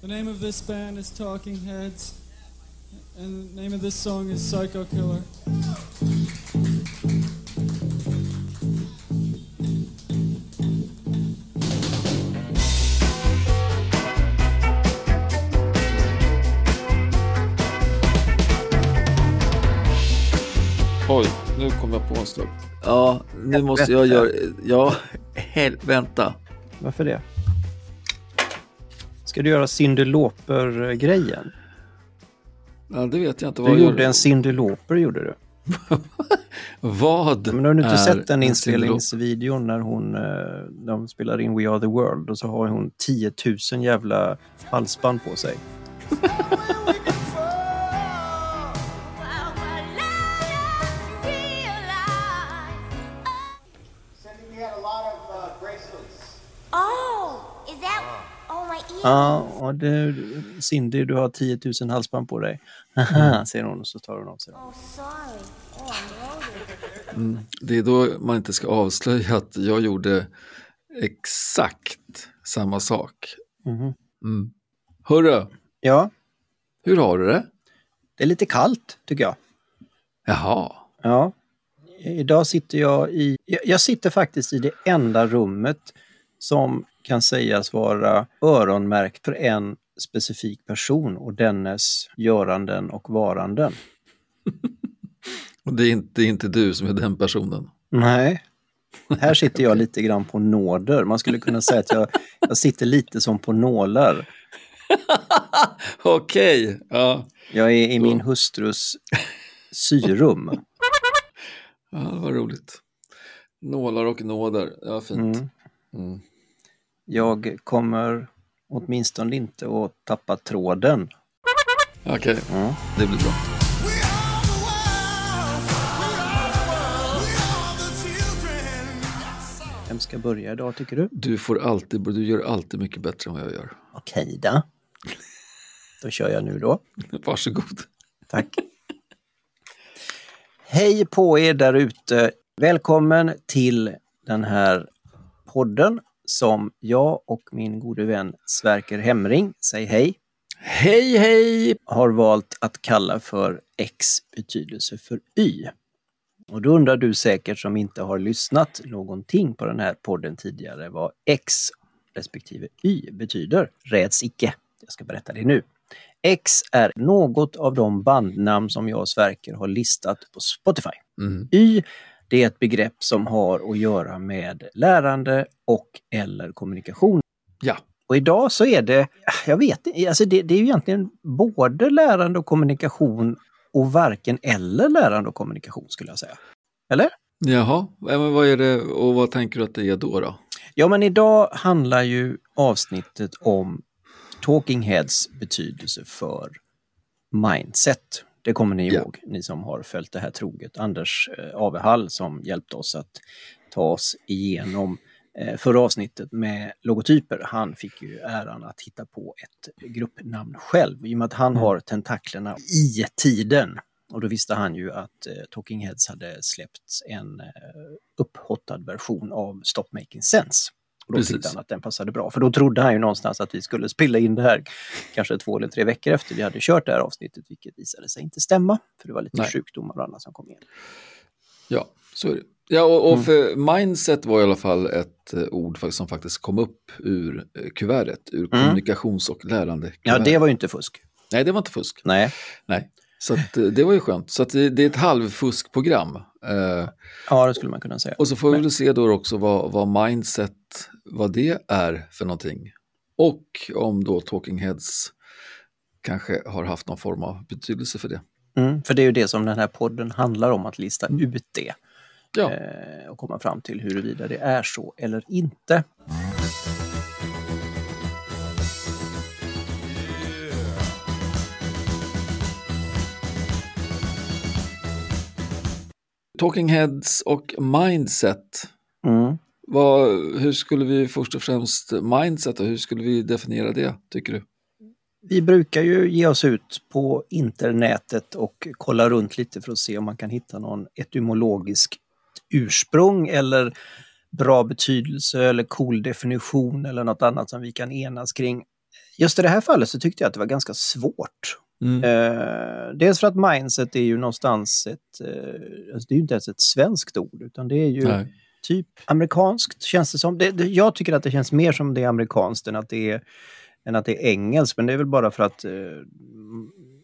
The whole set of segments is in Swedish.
The name of this band is Talking Heads, and the name of this song is Psycho Killer. Oj, nu kom jag på en sak. Ja, nu måste jag göra... Ja, hel... vänta. Varför det? Ska du göra Cyndi Lauper-grejen? Ja, det vet jag inte. Vad Du gjorde en Cyndi Lauper, gjorde du. Vad Men har du inte sett den en inspelningsvideon när hon eh, de spelar in We Are The World och så har hon 10 000 jävla halsband på sig. Ja, och det, Cindy, du har 10 000 halsband på dig. Haha, säger hon och så tar hon av sig dem. Oh, loaded. Det är då man inte ska avslöja att jag gjorde exakt samma sak. Mhm. Mm. Hörru, Ja, hur har du det? det är lite kallt tycker jag. Jaha. Ja. Idag sitter jag i... Jag sitter faktiskt i det enda rummet som kan sägas vara öronmärkt för en specifik person och dennes göranden och varanden. Och det är inte, det är inte du som är den personen. Nej. Här sitter jag lite grann på nåder. Man skulle kunna säga att jag, jag sitter lite som på nålar. Okej, ja. Jag är i min hustrus syrum. ja. Det var roligt. Nålar och nåder, ja fint. Mm. Mm. Jag kommer åtminstone inte att tappa tråden. Okej, Mm. det blir bra. Vem ska börja idag tycker du? Du får alltid, du gör alltid mycket bättre än vad jag gör. Okej då. Då kör jag nu då. Varsågod. Tack. Hej på er där ute. Välkommen till den här podden som jag och min gode vän Sverker Hemring, säg hej, Hej, hej! har valt att kalla för X betydelse för Y. Och då undrar du säkert som inte har lyssnat någonting på den här podden tidigare vad X respektive Y betyder. Räds icke. Jag ska berätta det nu. X är något av de bandnamn som jag och Sverker har listat på Spotify. Mm. Y det är ett begrepp som har att göra med lärande och eller kommunikation. Ja, Och idag så är det, jag vet inte, alltså det, det är ju egentligen både lärande och kommunikation och varken eller lärande och kommunikation skulle jag säga. Eller? jaha. Ja, Men vad är det och vad tänker du att det är då? då? Ja, men idag handlar ju avsnittet om Talking Heads betydelse för mindset. Det kommer ni Ja. ihåg, ni som har följt det här troget. Anders eh, Avehall som hjälpte oss att ta oss igenom eh, förra avsnittet med logotyper. Han fick ju äran att hitta på ett gruppnamn själv i och med att han har tentaklerna i tiden. Och då visste han ju att eh, Talking Heads hade släppt en eh, upphottad version av Stop Making Sense. Och då Precis. tyckte han att den passade bra, för då trodde han ju någonstans att vi skulle spela in det här kanske två eller tre veckor efter vi hade kört det här avsnittet, vilket visade sig inte stämma, för det var lite Nej. sjukdomar och annat som kom igen. Ja, så är det. Ja, och, och för mindset var i alla fall ett eh, ord som faktiskt kom upp ur eh, kuvertet, ur kommunikations och lärande Ja, det var ju inte fusk. Nej, det var inte fusk. Nej. Nej. Så att, eh, det var ju skönt. Så det, det är ett halvfuskprogram. Eh, Ja, det skulle man kunna säga. och så får vi väl se då också vad, vad mindset, vad det är för någonting. Och om då Talking Heads kanske har haft någon form av betydelse för det. Mm, för det är ju det som den här podden handlar om, att lista ut det. Ja, eh, och komma fram till huruvida det är så eller inte. Talking Heads och mindset. Mm. Vad, hur skulle vi först och främst mindset och hur skulle vi definiera det, tycker du? Vi brukar ju ge oss ut på internetet och kolla runt lite för att se om man kan hitta någon etymologisk ursprung eller bra betydelse eller cool definition eller något annat som vi kan enas kring. just i det här fallet så tyckte jag att det var ganska svårt. Mm. Eh, dels för att mindset är ju någonstans ett, eh, alltså det är ju inte ens ett svenskt ord, utan det är ju Nej. typ amerikanskt känns det som. Det, det, jag tycker att det känns mer som det är amerikanskt än att det är, än att det är engelskt, men det är väl bara för att eh,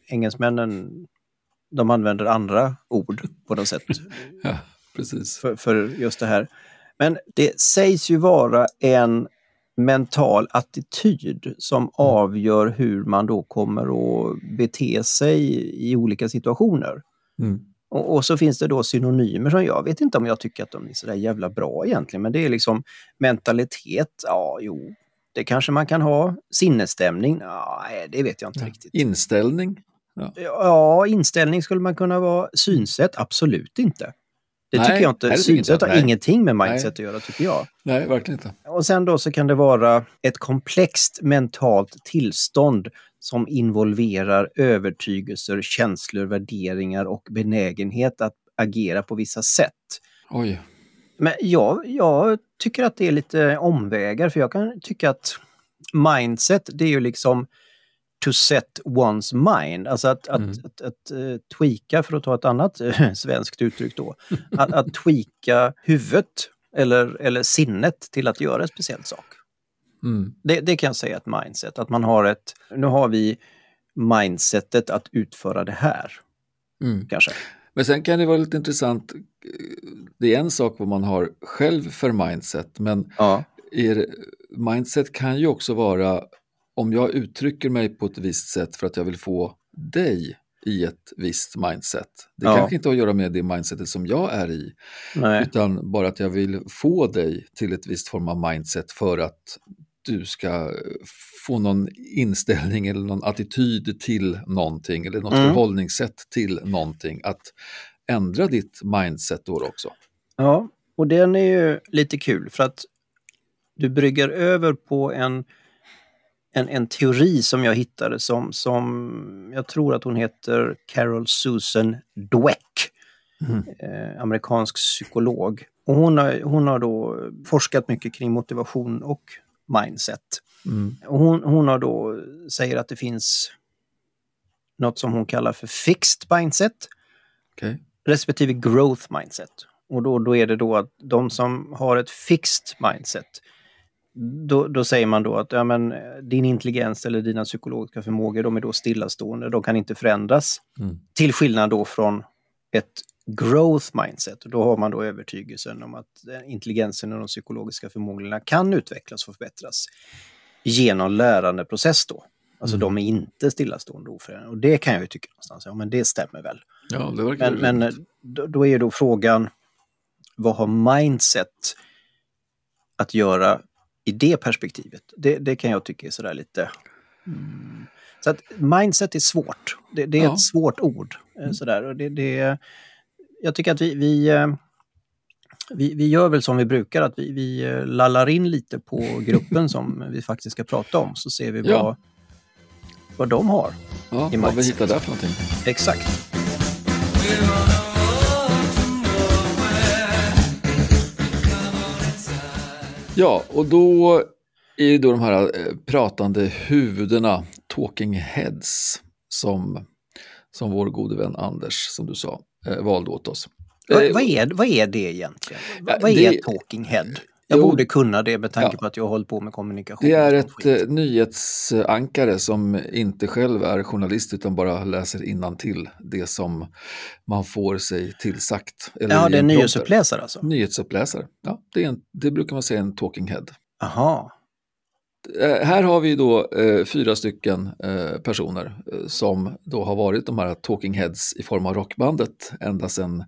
engelsmännen de använder andra ord på något sätt Ja, precis. för, för just det här. Men det sägs ju vara en mental attityd som avgör hur man då kommer att bete sig i olika situationer. Mm. Och, och så finns det då synonymer som jag vet inte om jag tycker att de är så där jävla bra egentligen, men det är liksom mentalitet, ja jo, det kanske man kan ha. Sinnesstämning, ja, nej, det vet jag inte riktigt. Inställning? Ja, inställning skulle man kunna vara. Synsätt, absolut inte. Det Nej, tycker jag inte. Synsätt har. Nej. ingenting med mindset Nej. att göra, tycker jag. Nej, verkligen inte. Och sen då så kan det vara ett komplext mentalt tillstånd som involverar övertygelser, känslor, värderingar och benägenhet att agera på vissa sätt. Oj. Men jag, jag tycker att det är lite omvägar, för jag kan tycka att mindset, det är ju liksom to set one's mind, alltså att, Mm. att, att, att, eh, tweaka, för att ta ett annat eh, svenskt uttryck då, att, att tweaka huvudet eller, eller sinnet till att göra en speciell sak. Mm. Det, det kan jag säga ett mindset, att man har ett, nu har vi mindsetet att utföra det här, Mm. kanske. Men sen kan det vara lite intressant, det är en sak vad man har själv för mindset, men Ja, er mindset kan ju också vara om jag uttrycker mig på ett visst sätt för att jag vill få dig i ett visst mindset. Det Ja. kanske inte har att göra med det mindsetet som jag är i, nej. utan bara att jag vill få dig till ett visst form av mindset för att du ska få någon inställning eller någon attityd till någonting eller något Mm. förhållningssätt till någonting. Att ändra ditt mindset då också. Ja, och den är ju lite kul för att du brygger över på en, en, en teori som jag hittade som, som jag tror att hon heter Carol Susan Dweck, eh, amerikansk psykolog. Och hon, har, hon har då forskat mycket kring motivation och mindset. Mm. Och hon, hon har då säger att det finns något som hon kallar för fixed mindset Okej. respektive growth mindset. Och då, då är det då att de som har ett fixed mindset, då, då säger man då att ja, men, eh, din intelligens eller dina psykologiska förmågor, de är då stillastående, de kan inte förändras. Mm. Till skillnad då från ett growth mindset. Och då har man då övertygelsen om att eh, intelligensen och de psykologiska förmågorna kan utvecklas och förbättras genom lärandeprocess då. Alltså de är inte stillastående och oförändrade. Och det kan jag ju tycka någonstans, ja men det stämmer väl. Ja, det verkar Men, men eh, då, då är då frågan, vad har mindset att göra i det perspektivet? Det, det kan jag tycka är sådär lite... Mm. Så att mindset är svårt. Det, det är Ja. ett svårt ord. eh, Sådär. Och det, det, jag tycker att vi, vi, eh, vi, vi gör väl som vi brukar, att vi, vi eh, lallar in lite på gruppen som vi faktiskt ska prata om, så ser vi Ja. vad, vad de har. ja, i vad vi mindset. hittar där för någonting. Exakt. Ja, och då är det då de här eh, pratande huvudena, talking heads, som, som vår gode vän Anders, som du sa, eh, valde åt oss. Vad, Eh, vad, är, vad är det egentligen? Ja, vad är det- talking head? Jag Jo. borde kunna det med tanke Ja. på att jag har hållit på med kommunikation. Det är ett eh, nyhetsankare som inte själv är journalist utan bara läser till det som man får sig tillsagt. Eller Ja, det är en nyhetsuppläsare alltså? Nyhetsuppläsare, ja, det, är en, det brukar man säga en talking head. Aha. Eh, här har vi då eh, fyra stycken eh, personer eh, som då har varit de här talking heads i form av rockbandet ända sedan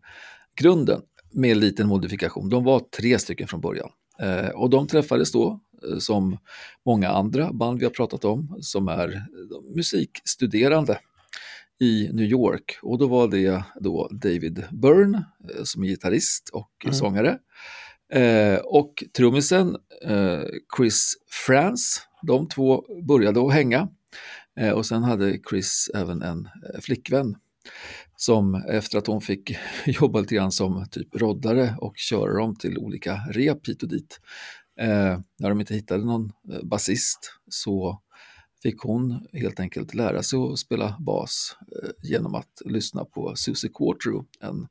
grunden med en liten modifikation. De var tre stycken från början och de träffades då eh, som många andra band vi har pratat om som är eh, musikstuderande i New York och då var det då David Byrne eh, som är gitarrist och Mm. sångare Eh, och trummisen eh, Chris France, de två började att hänga. Eh, och sen hade Chris även en eh, flickvän som efter att hon fick jobba lite grann som typ roddare och köra dem till olika rep hit och dit. Eh, när de inte hittade någon eh, basist så fick hon helt enkelt lära sig att spela bas eh, genom att lyssna på Susie Quatro, en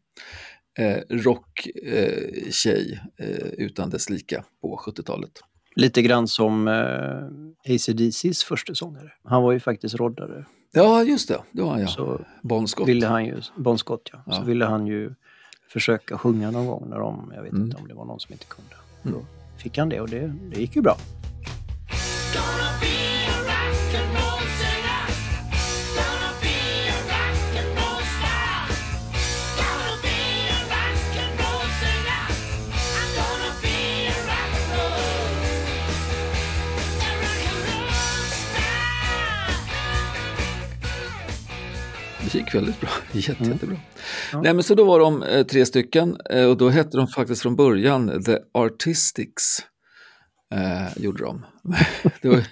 eh, rocktjej eh, eh, utan dess lika på 70-talet. Lite grann som eh, ACDCs första sångare. Han var ju faktiskt roddare. Ja, just det, det var han ja. Så Bon Scott. ville han ju, Bon Scott ja. Ja. Så ville han ju försöka sjunga någon gång när de, jag vet Mm. inte om det var någon som inte kunde. Mm. Då fick han det och det, det gick ju bra. Gick väldigt bra, Jätte, Mm. jättebra. Ja. Nej, men så då var de eh, tre stycken eh, och då hette de faktiskt från början The Artistics. Eh, gjorde de. det var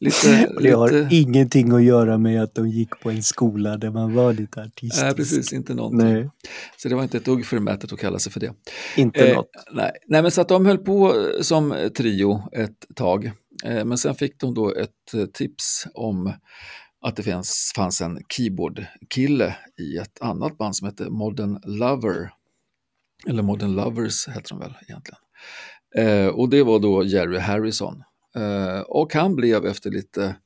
lite... Det har lite ingenting att göra med att de gick på en skola där man var lite artistisk. nej, precis, inte någonting. Nej, Så det var inte ett dugg förmätet att kalla sig för det. inte Eh, något. nej. nej, men så att de höll på eh, som trio ett tag. Eh, men sen fick de då ett eh, tips om att det fanns, fanns en keyboardkille i ett annat band som hette Modern Lover. Eller Modern Lovers heter de väl egentligen. Eh, och det var då Jerry Harrison. Eh, och han blev efter lite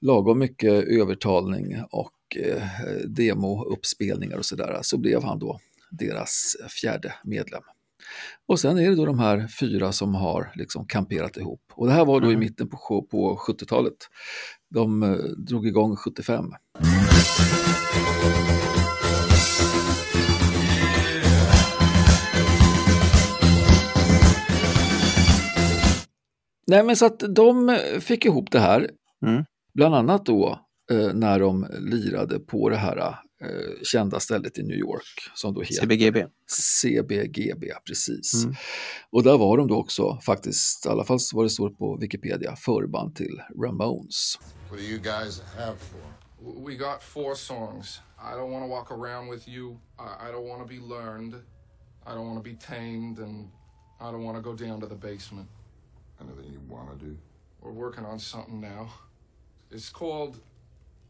lagom mycket övertalning och eh, demouppspelningar och sådär, så blev han då deras fjärde medlem. Och sen är det då de här fyra som har liksom kamperat ihop. Och det här var då i Mm. mitten på, på 70-talet. De eh, drog igång 75. Nej men så att de fick ihop det här, Mm. bland annat då eh, när de lirade på det här eh, kända stället i New York som då heter CBGB. CBGB, precis. Mm. Och där var de då också faktiskt, i alla fall så var det står på Wikipedia, förband till Ramones. What do you guys have for? We got four songs. I don't want to walk around with you. I, I don't want to be learned. I don't want to be tamed, and I don't want to go down to the basement. Anything you want to do? We're working on something now. It's called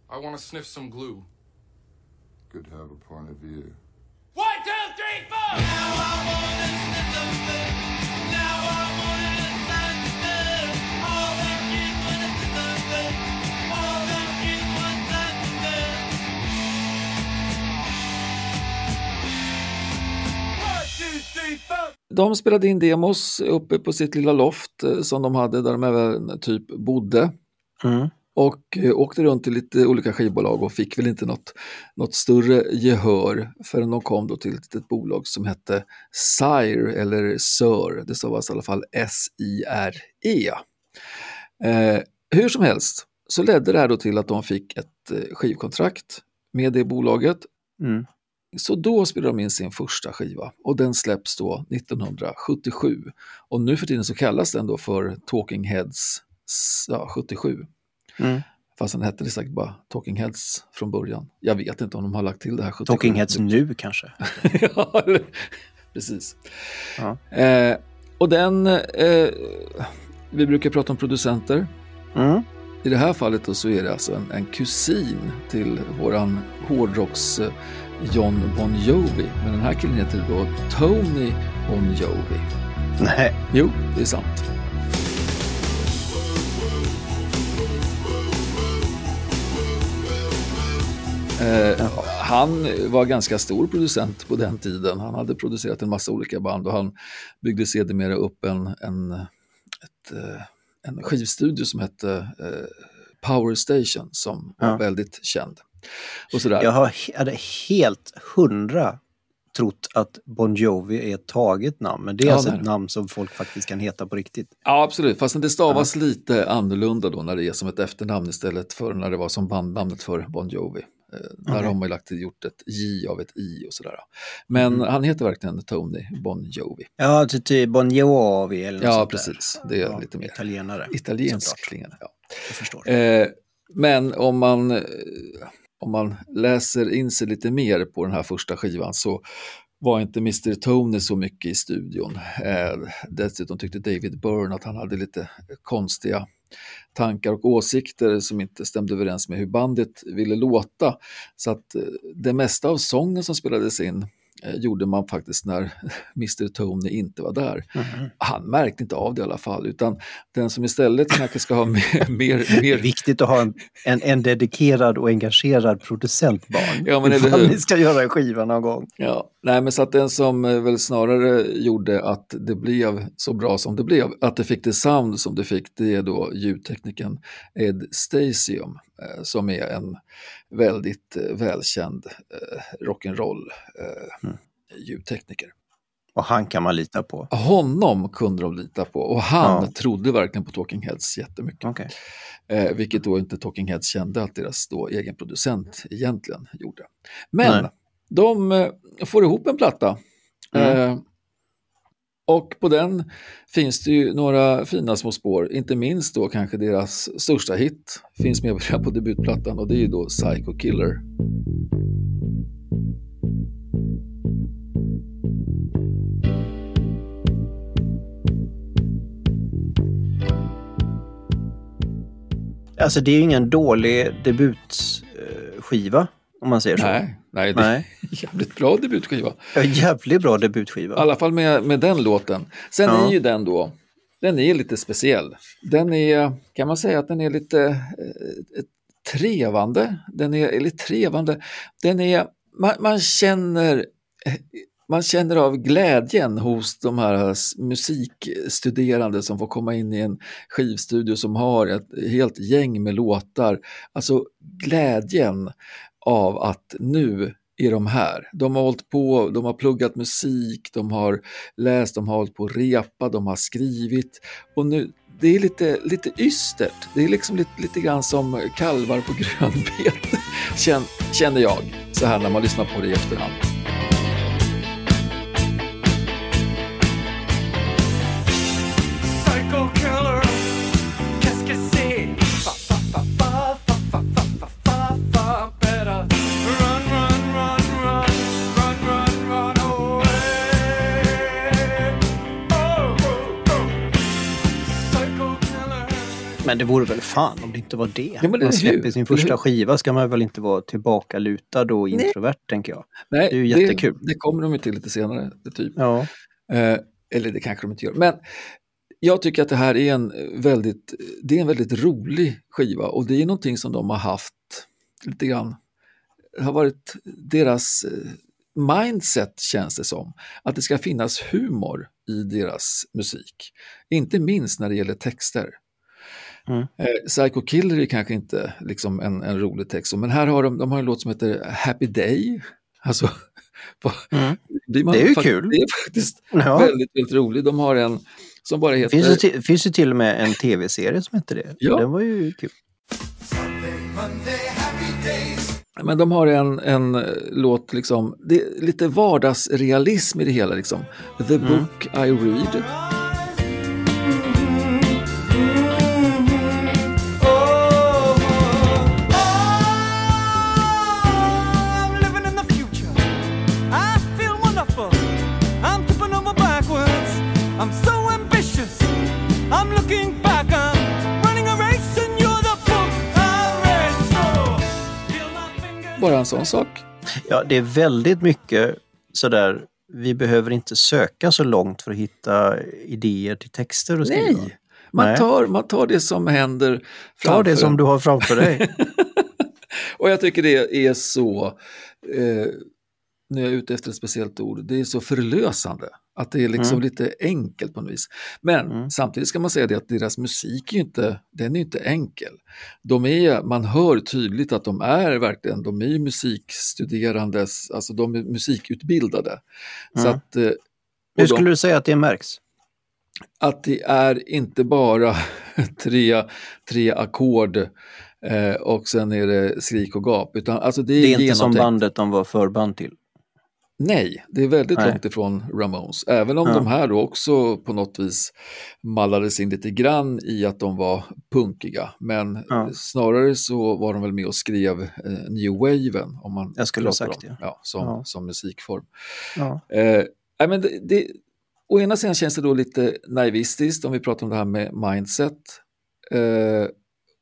I Want to Sniff Some Glue. Good to have a point of view. One, two, three, four. Now. De spelade in demos uppe på sitt lilla loft eh, som de hade där de även typ bodde. Mm. Och eh, åkte runt till lite olika skivbolag och fick väl inte något, något större gehör förrän de kom då till ett litet bolag som hette Sire eller Sir, det stavas i alla fall S-I-R-E. Eh, hur som helst så ledde det här då till att de fick ett eh, skivkontrakt med det bolaget. Mm. Så då spelade de in sin första skiva och den släpps då 1977. Och nu för tiden så kallas den då för Talking Heads ja, 77. Mm. Fast den hette det säkert bara Talking Heads från början. Jag vet inte om de har lagt till det här 77. Talking Heads nu kanske. ja, precis. Ja. Eh, och den, eh, vi brukar prata om producenter. Mm. I det här fallet då så är det alltså en, en kusin till våran hårdrocks eh, John Bon Jovi. Men den här killen heter då Tony Bon Jovi. Nej. Jo, det är sant. Eh, han var ganska stor producent på den tiden. Han hade producerat en massa olika band och han byggde sedermera upp en, en, ett, eh, en skivstudio som hette eh, Power Station som var Ja. väldigt känd. Och sådär. Jag har, hade helt hundra trott att Bon Jovi är ett taget namn, men det är Ja, alltså nej. ett namn som folk faktiskt kan heta på riktigt. Ja, absolut. Fast det stavas lite annorlunda då när det är som ett efternamn istället för när det var som bandnamnet för Bon Jovi. Där Okej. har man ju lagt gjort ett J av ett I och sådär. Men Mm. han heter verkligen Tony Bon Jovi. Ja, typ typ Bon Jovi eller något Ja, precis. Där. Det är Ja, lite mer Italienare. italiensk klingande. Ja. Jag förstår. Eh, men om man, eh, om man läser in sig lite mer på den här första skivan så var inte Mr Tony så mycket i studion. Eh, dessutom tyckte David Byrne att han hade lite konstiga tankar och åsikter som inte stämde överens med hur bandet ville låta. Så att eh, det mesta av sången som spelades in gjorde man faktiskt när Mr Tony inte var där. Han märkte inte av det i alla fall, utan den som istället kanske ska ha mer, mer, Det är mer viktigt att ha en, en, en dedikerad och engagerad producentbarn. Ja, men eller hur? ni ska göra en skiva någon gång. Ja, nej men så att den som eh, väl snarare gjorde att det blev så bra som det blev, att det fick det sound som det fick, det är då ljudteknikern Ed Stasium eh, som är en väldigt eh, välkänd eh, rock'n'roll eh, ljudtekniker. Och han kan man lita på. Honom kunde de lita på och han Ja. trodde verkligen på Talking Heads jättemycket. Okej. Eh, vilket då inte Talking Heads kände att deras då egen producent egentligen gjorde. Men Nej. de eh, får ihop en platta. Mm. Eh, och på den finns det ju några fina små spår, inte minst då kanske deras största hit finns med på debutplattan och det är ju då Psycho Killer. Alltså det är ju ingen dålig debutskiva, om man säger så. Nej, nej, det är Nej. en jävligt bra debutskiva. Ja, jävligt bra debutskiva. I alla fall med, med den låten. Sen Ja. är ju den då, den är lite speciell. Den är, kan man säga att den är lite eh, trevande. Den är lite trevande. Den är, man, man känner eh, man känner av glädjen hos de här musikstuderande som får komma in i en skivstudio som har ett helt gäng med låtar. Alltså glädjen av att nu är de här. De har hållit på, de har pluggat musik, de har läst, de har hållit på att repa, de har skrivit och nu det är lite, lite ystert. Det är liksom lite, lite grann som kalvar på grönbete, känner jag, så här när man lyssnar på det i efterhand. Men det vore väl fan om det inte var det. Ja, man släpper hur? sin första skiva ska man väl inte vara tillbakalutad och introvert, tänker jag. Nej, Det är ju jättekul. Det, det kommer de ju till lite senare, typ. Ja. Eh, eller det kanske de inte gör. Men jag tycker att det här är en väldigt, det är en väldigt rolig skiva och det är någonting som de har haft lite grann, det har varit deras eh, mindset känns det som, att det ska finnas humor i deras musik. Inte minst när det gäller texter. Mm. Eh, Psycho Killer är kanske inte liksom en, en rolig text, men här har de, de har en låt som heter Happy Day. Alltså, Mm. blir man Det är ju kul. Det är faktiskt Ja. väldigt, väldigt rolig. De har en som bara Det heter... finns ju, till, finns ju till och med en tv-serie som heter det. Ja. Den var ju kul. Men de har en, en eh, låt, liksom, det är lite vardagsrealism i det hela. Liksom. The Mm. book I read. Bara en sån sak. Ja, det är väldigt mycket sådär, vi behöver inte söka så långt för att hitta idéer till texter och skriva. Nej, man Nej. tar, man tar det som händer Ta framför det som du har framför dig. Och jag tycker det är så, eh, nu är jag ute efter ett speciellt ord, det är så förlösande. Att det är liksom Mm. lite enkelt på något vis. Men Mm. samtidigt ska man säga det att deras musik är inte, den är inte enkel. De är, man hör tydligt att de är verkligen, de är ju musikstuderandes, alltså de är musikutbildade. Så Mm. att, eh, Hur de- skulle du säga att det märks? att det är inte bara tre, tre ackord eh, och sen är det skrik och gap. Utan alltså det är, Det är inte som bandet de var förband till. Nej, det är väldigt Nej. långt ifrån Ramones. Även om Ja. de här då också på något vis mallades in lite grann i att de var punkiga. Men Ja. snarare så var de väl med och skrev eh, New Waven, om man Jag skulle ha sagt om, det. Ja, som, Ja. som musikform. Eh, men det, det, å ena sidan känns det då lite naivistiskt om vi pratar om det här med mindset. Eh,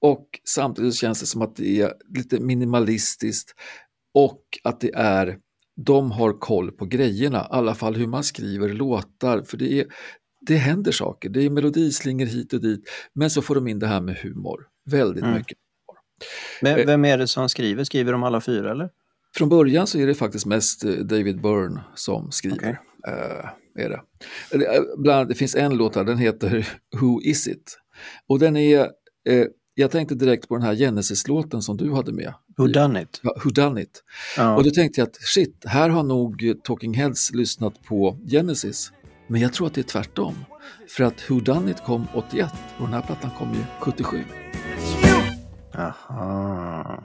och samtidigt känns det som att det är lite minimalistiskt och att det är, de har koll på grejerna, i alla fall hur man skriver låtar, för det, är, det händer saker, det är melodislingor hit och dit, men så får de in det här med humor, väldigt Mm. mycket. Men vem är det som skriver? Skriver de alla fyra eller? Från början så är det faktiskt mest eh, David Byrne som skriver. Okej. Eh, är det. Eh, Bland, det finns en låt här, den heter Who is it? Och den är, eh, jag tänkte direkt på den här Genesis-låten som du hade med. Who done it? Ja, Who done it? Ja. Och då tänkte jag att shit, här har nog Talking Heads lyssnat på Genesis. Men jag tror att det är tvärtom. För att Who done it kom 81 och den här plattan kom ju 77. Aha.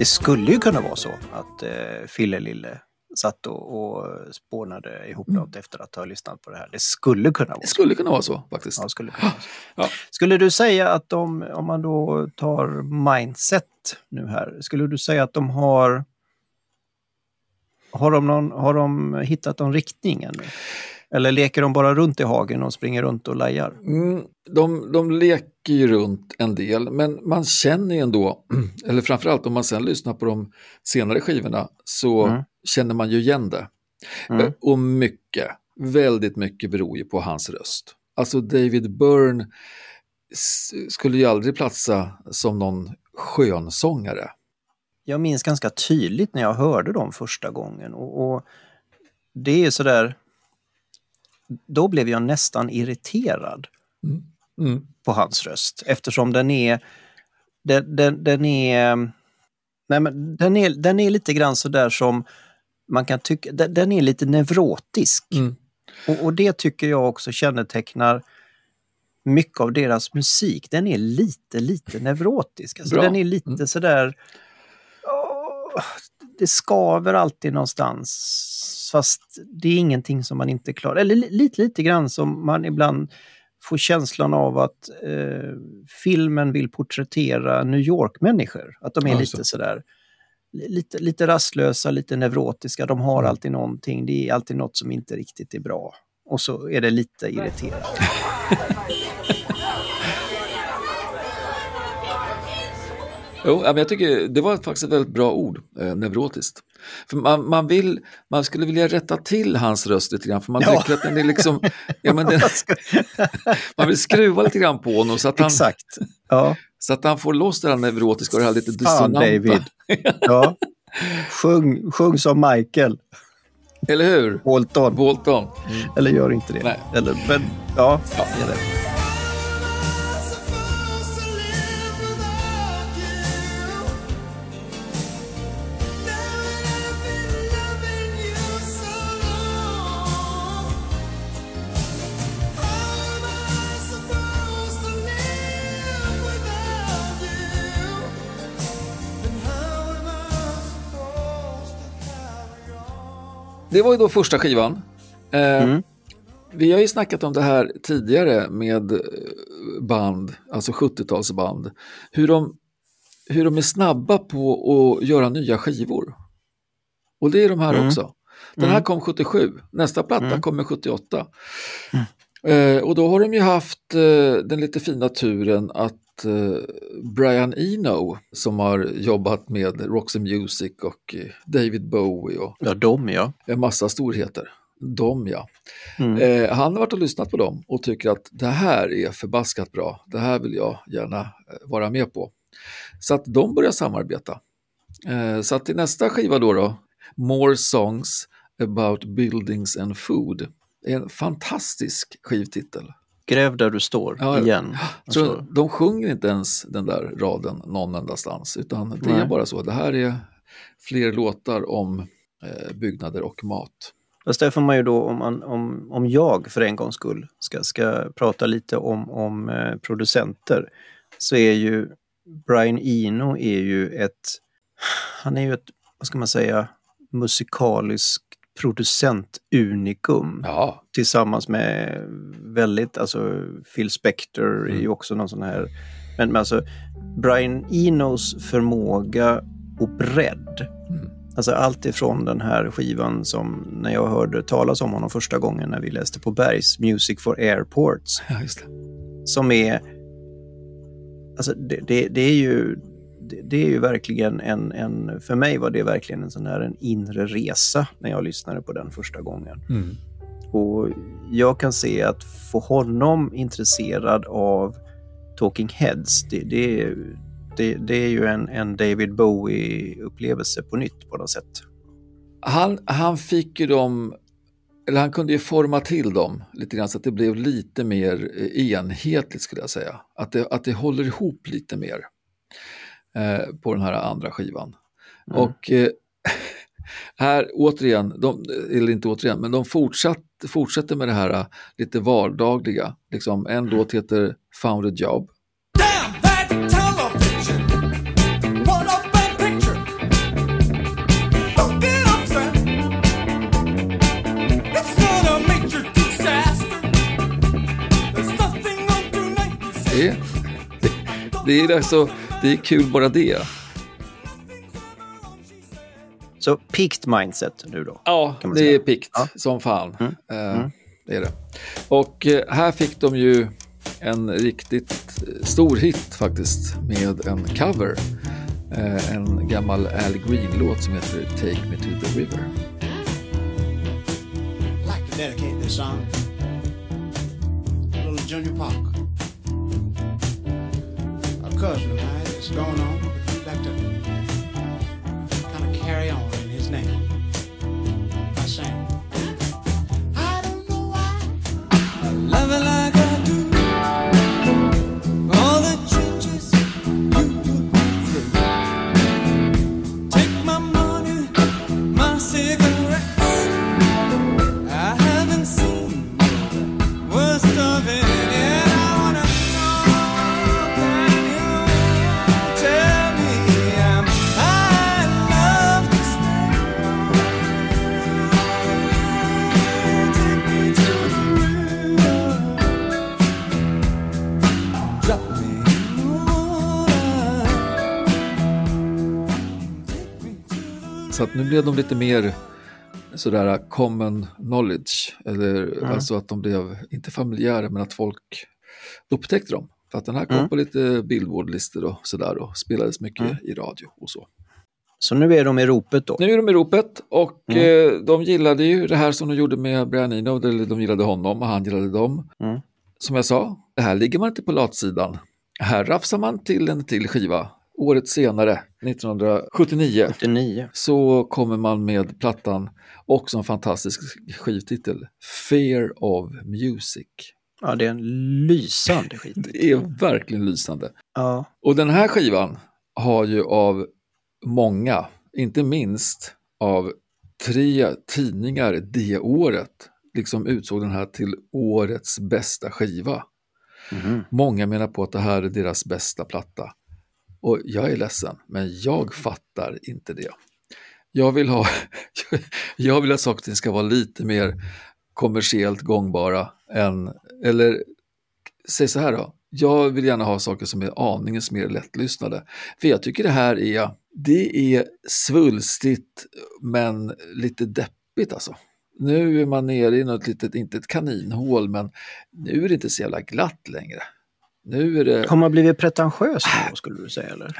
Det skulle ju kunna vara så att eh, Fille Lille satt och, och spånade ihop något efter att ha lyssnat på det här. Det skulle kunna vara Det så. skulle kunna vara så faktiskt. Ja, skulle, kunna vara så. Ja. skulle du säga att de, om man då tar mindset nu här, skulle du säga att de har har de, någon, har de hittat någon riktning ännu? Eller leker de bara runt i hagen och springer runt och lajar? Mm, de, de leker ju runt en del, men man känner ju ändå, eller framförallt om man sen lyssnar på de senare skivorna, så Mm. känner man ju igen det. Mm. Eh, Och mycket, väldigt mycket beror ju på hans röst. Alltså David Byrne skulle ju aldrig platsa som någon skönsångare. Jag minns ganska tydligt när jag hörde dem första gången och, och det är sådär, då blev jag nästan irriterad Mm. på hans röst eftersom den är, den, den, den är, nej men den är, den är lite grann sådär som man kan tycka, den, den är lite neurotisk. Mm. Och, och det tycker jag också kännetecknar mycket av deras musik. Den är lite, lite neurotisk. Alltså Bra. den är lite Mm. sådär... åh, det skaver alltid någonstans. Fast det är ingenting som man inte klarar. Eller li- lite, lite grann som man ibland får känslan av att eh, filmen vill porträttera New York-människor. Att de är just lite sådär li- lite, lite rastlösa, lite neurotiska. De har Mm. alltid någonting. Det är alltid något som inte riktigt är bra. Och så är det lite irriterande. Jo, men jag tycker det var faktiskt ett väldigt bra ord, eh, neurotiskt. För man, man, vill, man skulle vilja rätta till hans röst lite grann, för man Ja. tycker att den är liksom... Ja, men den, man vill skruva lite grann på honom så att han, Exakt. Ja, så att han får loss det här neurotiska och det här lite fan dissonanta. David. Ja. Sjung, sjung som Michael Eller hur? Bolton. Bolton. Eller gör inte det. Nej. Eller, men ja, Ja. det det. Var ju då första skivan. Eh, Mm. Vi har ju snackat om det här tidigare med eh, band, alltså 70-talsband. Hur de, hur de är snabba på att göra nya skivor. Och det är de här Mm. också. Den här Mm. kom 77, nästa platta Mm. kommer 78. Eh, och då har de ju haft eh, den lite fina turen att eh, Brian Eno, som har jobbat med Roxy Music och eh, David Bowie och Ja, de ja. en massa storheter, de ja. Mm. Eh, han har varit och lyssnat på dem och tycker att det här är förbaskat bra, det här vill jag gärna eh, vara med på. Så att de börjar samarbeta. Eh, så att i nästa skiva då, då, More Songs about Buildings and Food, är en fantastisk skivtitel. Gräv där du står, Ja, igen. Så Alltså, de sjunger inte ens den där raden någon endastans, utan det är Nej. bara så. Det här är fler låtar om eh, byggnader och mat. Fast där får man ju då, om, man, om, om jag för en gångs skull ska, ska prata lite om, om eh, producenter, så är ju Brian Eno är ju ett, han är ju ett, vad ska man säga, musikaliskt producentunikum. Ja, Tillsammans med väldigt, alltså Phil Spector är ju också någon sån här Men, men alltså, Brian Enos förmåga och bredd. Alltså allt ifrån den här skivan som när jag hörde talas om honom första gången när vi läste på Bergs Music for Airports. Ja. Som är... Alltså det, det, det är ju... Det, det är ju verkligen en, en... För mig var det verkligen en sån här en inre resa när jag lyssnade på den första gången. Mm. Och jag kan se att få honom intresserad av Talking Heads, det, det, är- det, det är ju en, en David Bowie-upplevelse på nytt på något sätt. Han, han fick ju dem, eller han kunde ju forma till dem lite grann så att det blev lite mer eh, enhetligt skulle jag säga. Att det, att det håller ihop lite mer eh, på den här andra skivan. Och eh, här återigen, de, eller inte återigen, men de fortsatt, fortsätter med det här eh, lite vardagliga. Liksom, en låt heter Found a Job. Det, det, det, är alltså, det är kul bara det. Så peaked mindset nu då. Ja, det säga. är pikt Ja. som fan. Eh, Det är det. Och eh, här fick de ju en riktigt eh, stor hit faktiskt med en cover. En gammal Al Green-låt som heter Take Me To The River. Like to dedicate this song to little Junior Parker. A cousin of mine that's going on, but we'd like to kind of carry on in his name. By saying, I don't know why I love it like Så att nu blev de lite mer sådär common knowledge. Eller alltså att de blev, inte familjära, men att folk upptäckte dem. För att den här kom Mm. på lite Billboard-listor och sådär och spelades mycket i radio och så. Så nu är de i ropet då. Nu är de i ropet och Mm. eh, de gillade ju det här som de gjorde med Brian Eno, eller de gillade honom och han gillade dem. Mm. Som jag sa, det här ligger man inte på latsidan. Här rafsar man till en till skiva. Året senare, 1979, 89. så kommer man med plattan och som fantastisk skivtitel, Fear of Music. Ja, det är en lysande skit. Det är verkligen lysande. Ja. Och den här skivan har ju av många, inte minst av tre tidningar det året, liksom utsåg den här till årets bästa skiva. Mhm. Många menar på att det här är deras bästa platta. Och jag är ledsen, men jag fattar inte det. Jag vill ha, jag vill att saker och ting ska vara lite mer kommersiellt gångbara än, eller säg så här då, jag vill gärna ha saker som är aningens mer lättlyssnade. För jag tycker det här är, det är svulstigt men lite deppigt alltså. Nu är man nere i något litet, inte ett kaninhål, men nu är det inte så jävla glatt längre. Nu är det, Har man blivit pretentiös nu skulle du säga? Eller?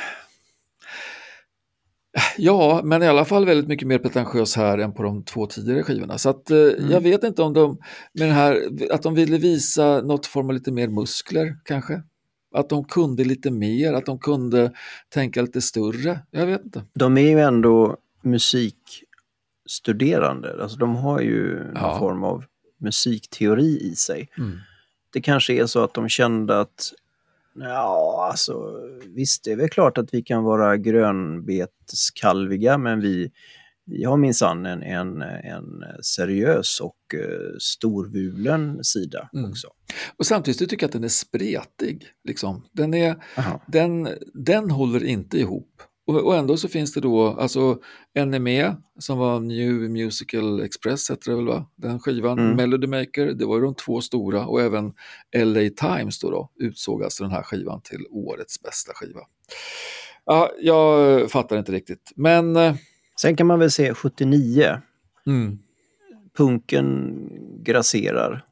ja, men i alla fall väldigt mycket mer pretentiös här än på de två tidigare skivorna. Så att, eh, jag vet inte om de, med den här, att de ville visa något form av lite mer muskler kanske. Att de kunde lite mer, att de kunde tänka lite större. Jag vet inte. De är ju ändå musikstuderande. Alltså de har ju någon Ja. form av musikteori i sig. Mm. Det kanske är så att de kände att Ja, alltså visst, det är väl klart att vi kan vara grönbeteskalviga, men vi, vi har minsann en, en, en seriös och uh, storvulen sida Mm. också. Och samtidigt tycker jag att den är spretig. Liksom. Den, är, Aha. den, den håller inte ihop. Och, ändå så finns det då, alltså NME som var New Musical Express hette det väl va? Den skivan, Mm. Melody Maker, det var ju de två stora och även LA Times då, då utsåg alltså den här skivan till årets bästa skiva. Ja, jag fattar inte riktigt, men eh, Sen kan man väl se 79, mm, punken grasserar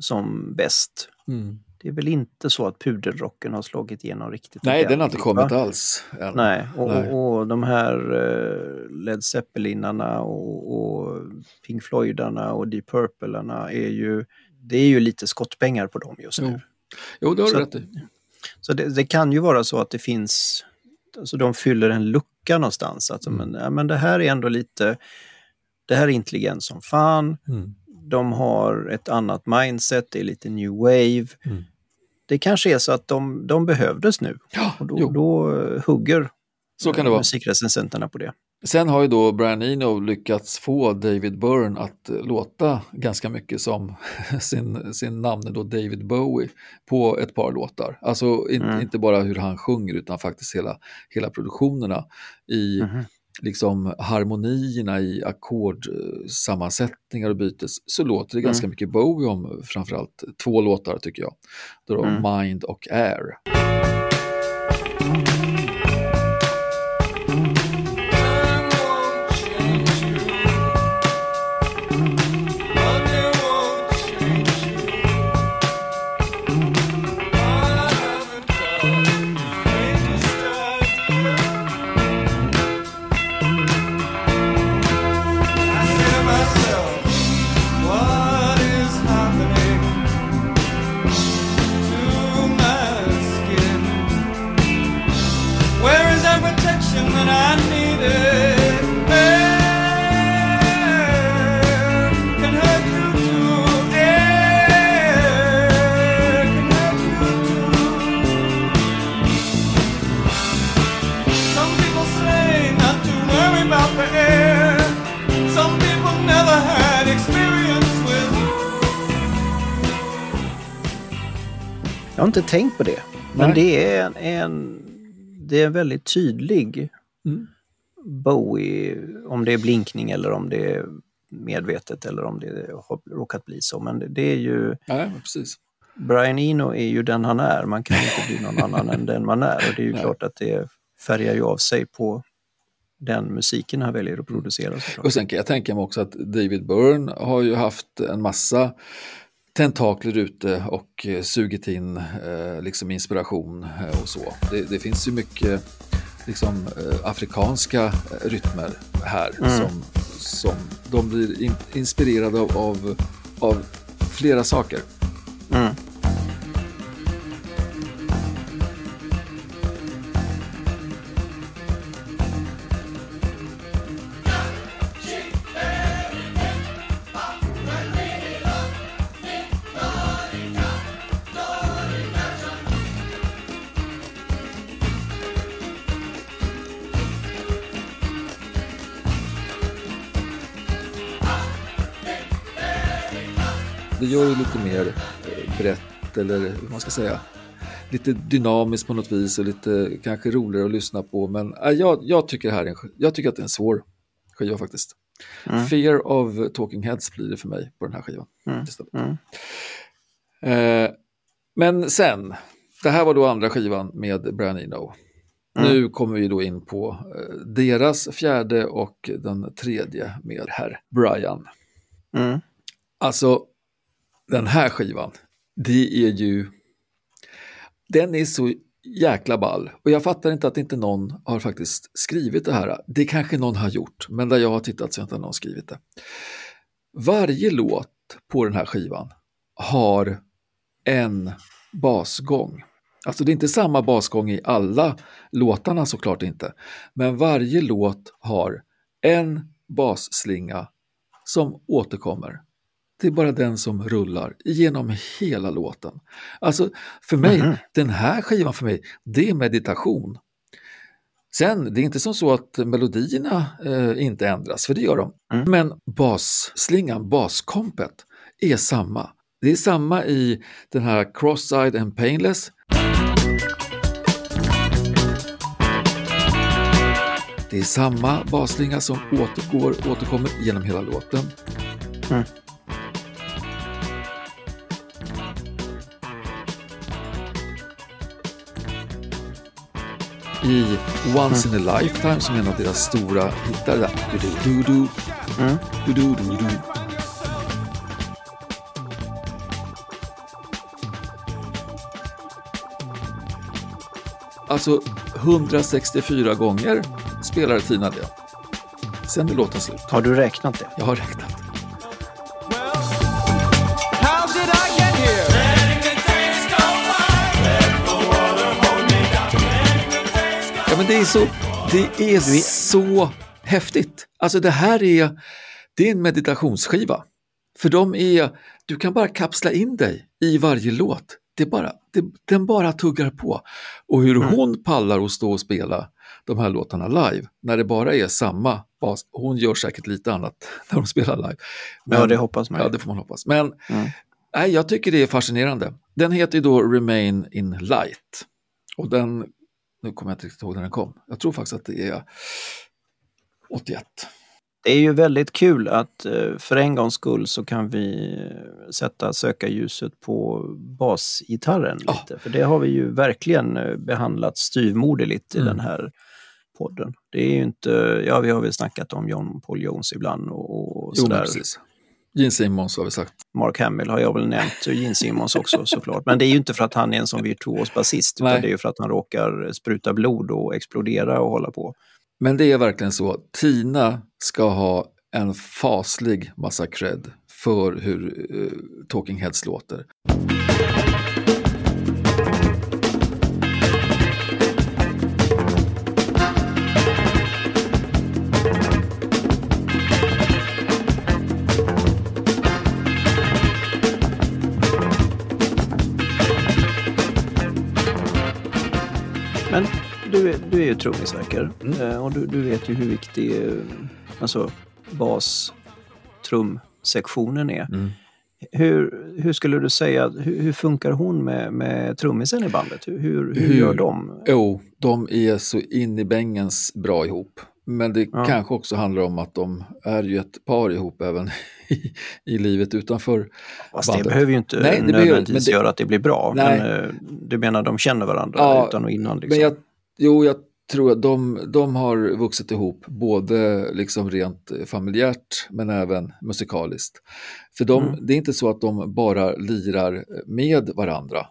som bäst. mm. Det är väl inte så att pudelrocken har slagit igenom riktigt Nej, den har inte ordentligt, va? kommit alls. än. Nej, och, Nej. och, de här eh, Led Zeppelinarna och, och Pink Floydarna och Deep Purplearna är ju, det är ju lite skottpengar på dem just nu. Jo. Jo, det har du Så- rätt i. Så det, det kan ju vara så att det finns, alltså de fyller en lucka någonstans. Alltså, Mm. men, ja, men det här är ändå lite, det här är intelligent som fan. Mm. De har ett annat mindset, det är lite new wave. Mm. Det kanske är så att de, de behövdes nu. Ja, Och då, då eh, hugger Så kan det eh, vara. musikrecensenterna på det. Sen har ju då Brian Eno lyckats få David Byrne att eh, låta ganska mycket som sin, sin namne då David Bowie på ett par låtar. Alltså in, Mm. inte bara hur han sjunger utan faktiskt hela, hela produktionerna i Mhm. Liksom harmonierna i ackordsammansättningar och bytes så låter det ganska Mm. mycket Bowie om framförallt två låtar tycker jag. Då då Mm. Mind och Air. Jag har inte tänkt på det. Men Nej. det är en, en, det är en väldigt tydlig Mm. Bowie, om det är blinkning eller om det är medvetet eller om det har råkat bli så. Men det, det är ju, Ja, precis. Brian Eno är ju den han är. Man kan inte bli någon annan än den man är. Och det är ju Nej. klart att det färgar ju av sig på den musiken han väljer att producera. såklart. Och sen kan jag tänka mig också att David Byrne har ju haft en massa tentakler ute och eh, sugit in eh, liksom inspiration eh, och så. Det, det finns ju mycket liksom, eh, afrikanska eh, rytmer här som, som de blir in, inspirerade av, av, av flera saker. Mm. Gör det lite mer eh, brett eller hur man ska säga. Lite dynamiskt på något vis och lite kanske roligare att lyssna på. Men äh, jag, jag, tycker här är en, jag tycker att det är en svår skiva faktiskt. Mm. Fear of Talking Heads blir det för mig på den här skivan. Mm. Mm. Eh, men sen, det här var då andra skivan med Brian Eno. Nu kommer vi då in på eh, deras fjärde och den tredje med herr Brian. Mm. Alltså, den här skivan, det är ju... Den är så jäkla ball. Och jag fattar inte att inte någon har faktiskt skrivit det här. Det kanske någon har gjort, men där jag har tittat så har inte någon skrivit det. Varje låt på den här skivan har en basgång. Alltså det är inte samma basgång i alla låtarna såklart inte. Men varje låt har en basslinga som återkommer. Det är bara den som rullar genom hela låten. Alltså för mig, Mhm. den här skivan för mig, det är meditation. Sen, det är inte som så att melodierna eh, inte ändras, för det gör de. Mm. Men basslingan, baskompet, är samma. Det är samma i den här Cross-Eyed and Painless. Det är samma basslinga som återgår, återkommer genom hela låten. Mm. I Once in a Lifetime som är en av deras stora hittar där. Du, du, du, Mm. du. Alltså 164 gånger spelar Tina det. Sen är låten slut. Har du räknat det? Jag har räknat. Men det är så, det är så häftigt. Alltså det här är, det är en meditationsskiva. För de är, du kan bara kapsla in dig i varje låt. Det bara, det, den bara tuggar på. Och hur hon pallar att stå och spela de här låtarna live, när det bara är samma bas. Hon gör säkert lite annat när de spelar live. Ja, det hoppas man. Ja, det får man hoppas. Men Mm. nej, jag tycker det är fascinerande. Den heter ju då Remain in Light. Och den, nu kommer jag inte riktigt ihåg när den kom. Jag tror faktiskt att det är 81. Det är ju väldigt kul att eh, för en gångs skull så kan vi eh, sätta sökarljuset på basgitarren Ja. lite. För det har vi ju verkligen eh, behandlat styvmoderligt i Mm. den här podden. Det är ju inte, ja vi har väl snackat om John Paul Jones ibland och, och Jo, sådär. precis. Gene Simmons har vi sagt. Mark Hamill har jag väl nämnt, och Gene Simmons också såklart. Men det är ju inte för att han är en sån virtuos basist, utan det är ju för att han råkar spruta blod och explodera och hålla på. Men det är verkligen så. Tina ska ha en faslig massa cred för hur eh, Talking Heads låter. Trummisverkare Mm. eh, och du, du vet ju hur viktig eh, alltså, bas trumsektionen är. Mm. Hur, hur skulle du säga, hur, hur funkar hon med, med trummisen i bandet? Hur, hur, hur gör de? Jo, de är så in i bängens bra ihop. Men det Ja. kanske också handlar om att de är ju ett par ihop även i, i livet utanför Fast det bandet. behöver ju inte Nej, det nödvändigtvis det- göra att det blir bra. Nej. Men eh, du menar de känner varandra Ja, utan och innan? Liksom. Men jag, jo, jag tror att de, de har vuxit ihop både liksom rent familjärt men även musikaliskt. För de, Mm. det är inte så att de bara lirar med varandra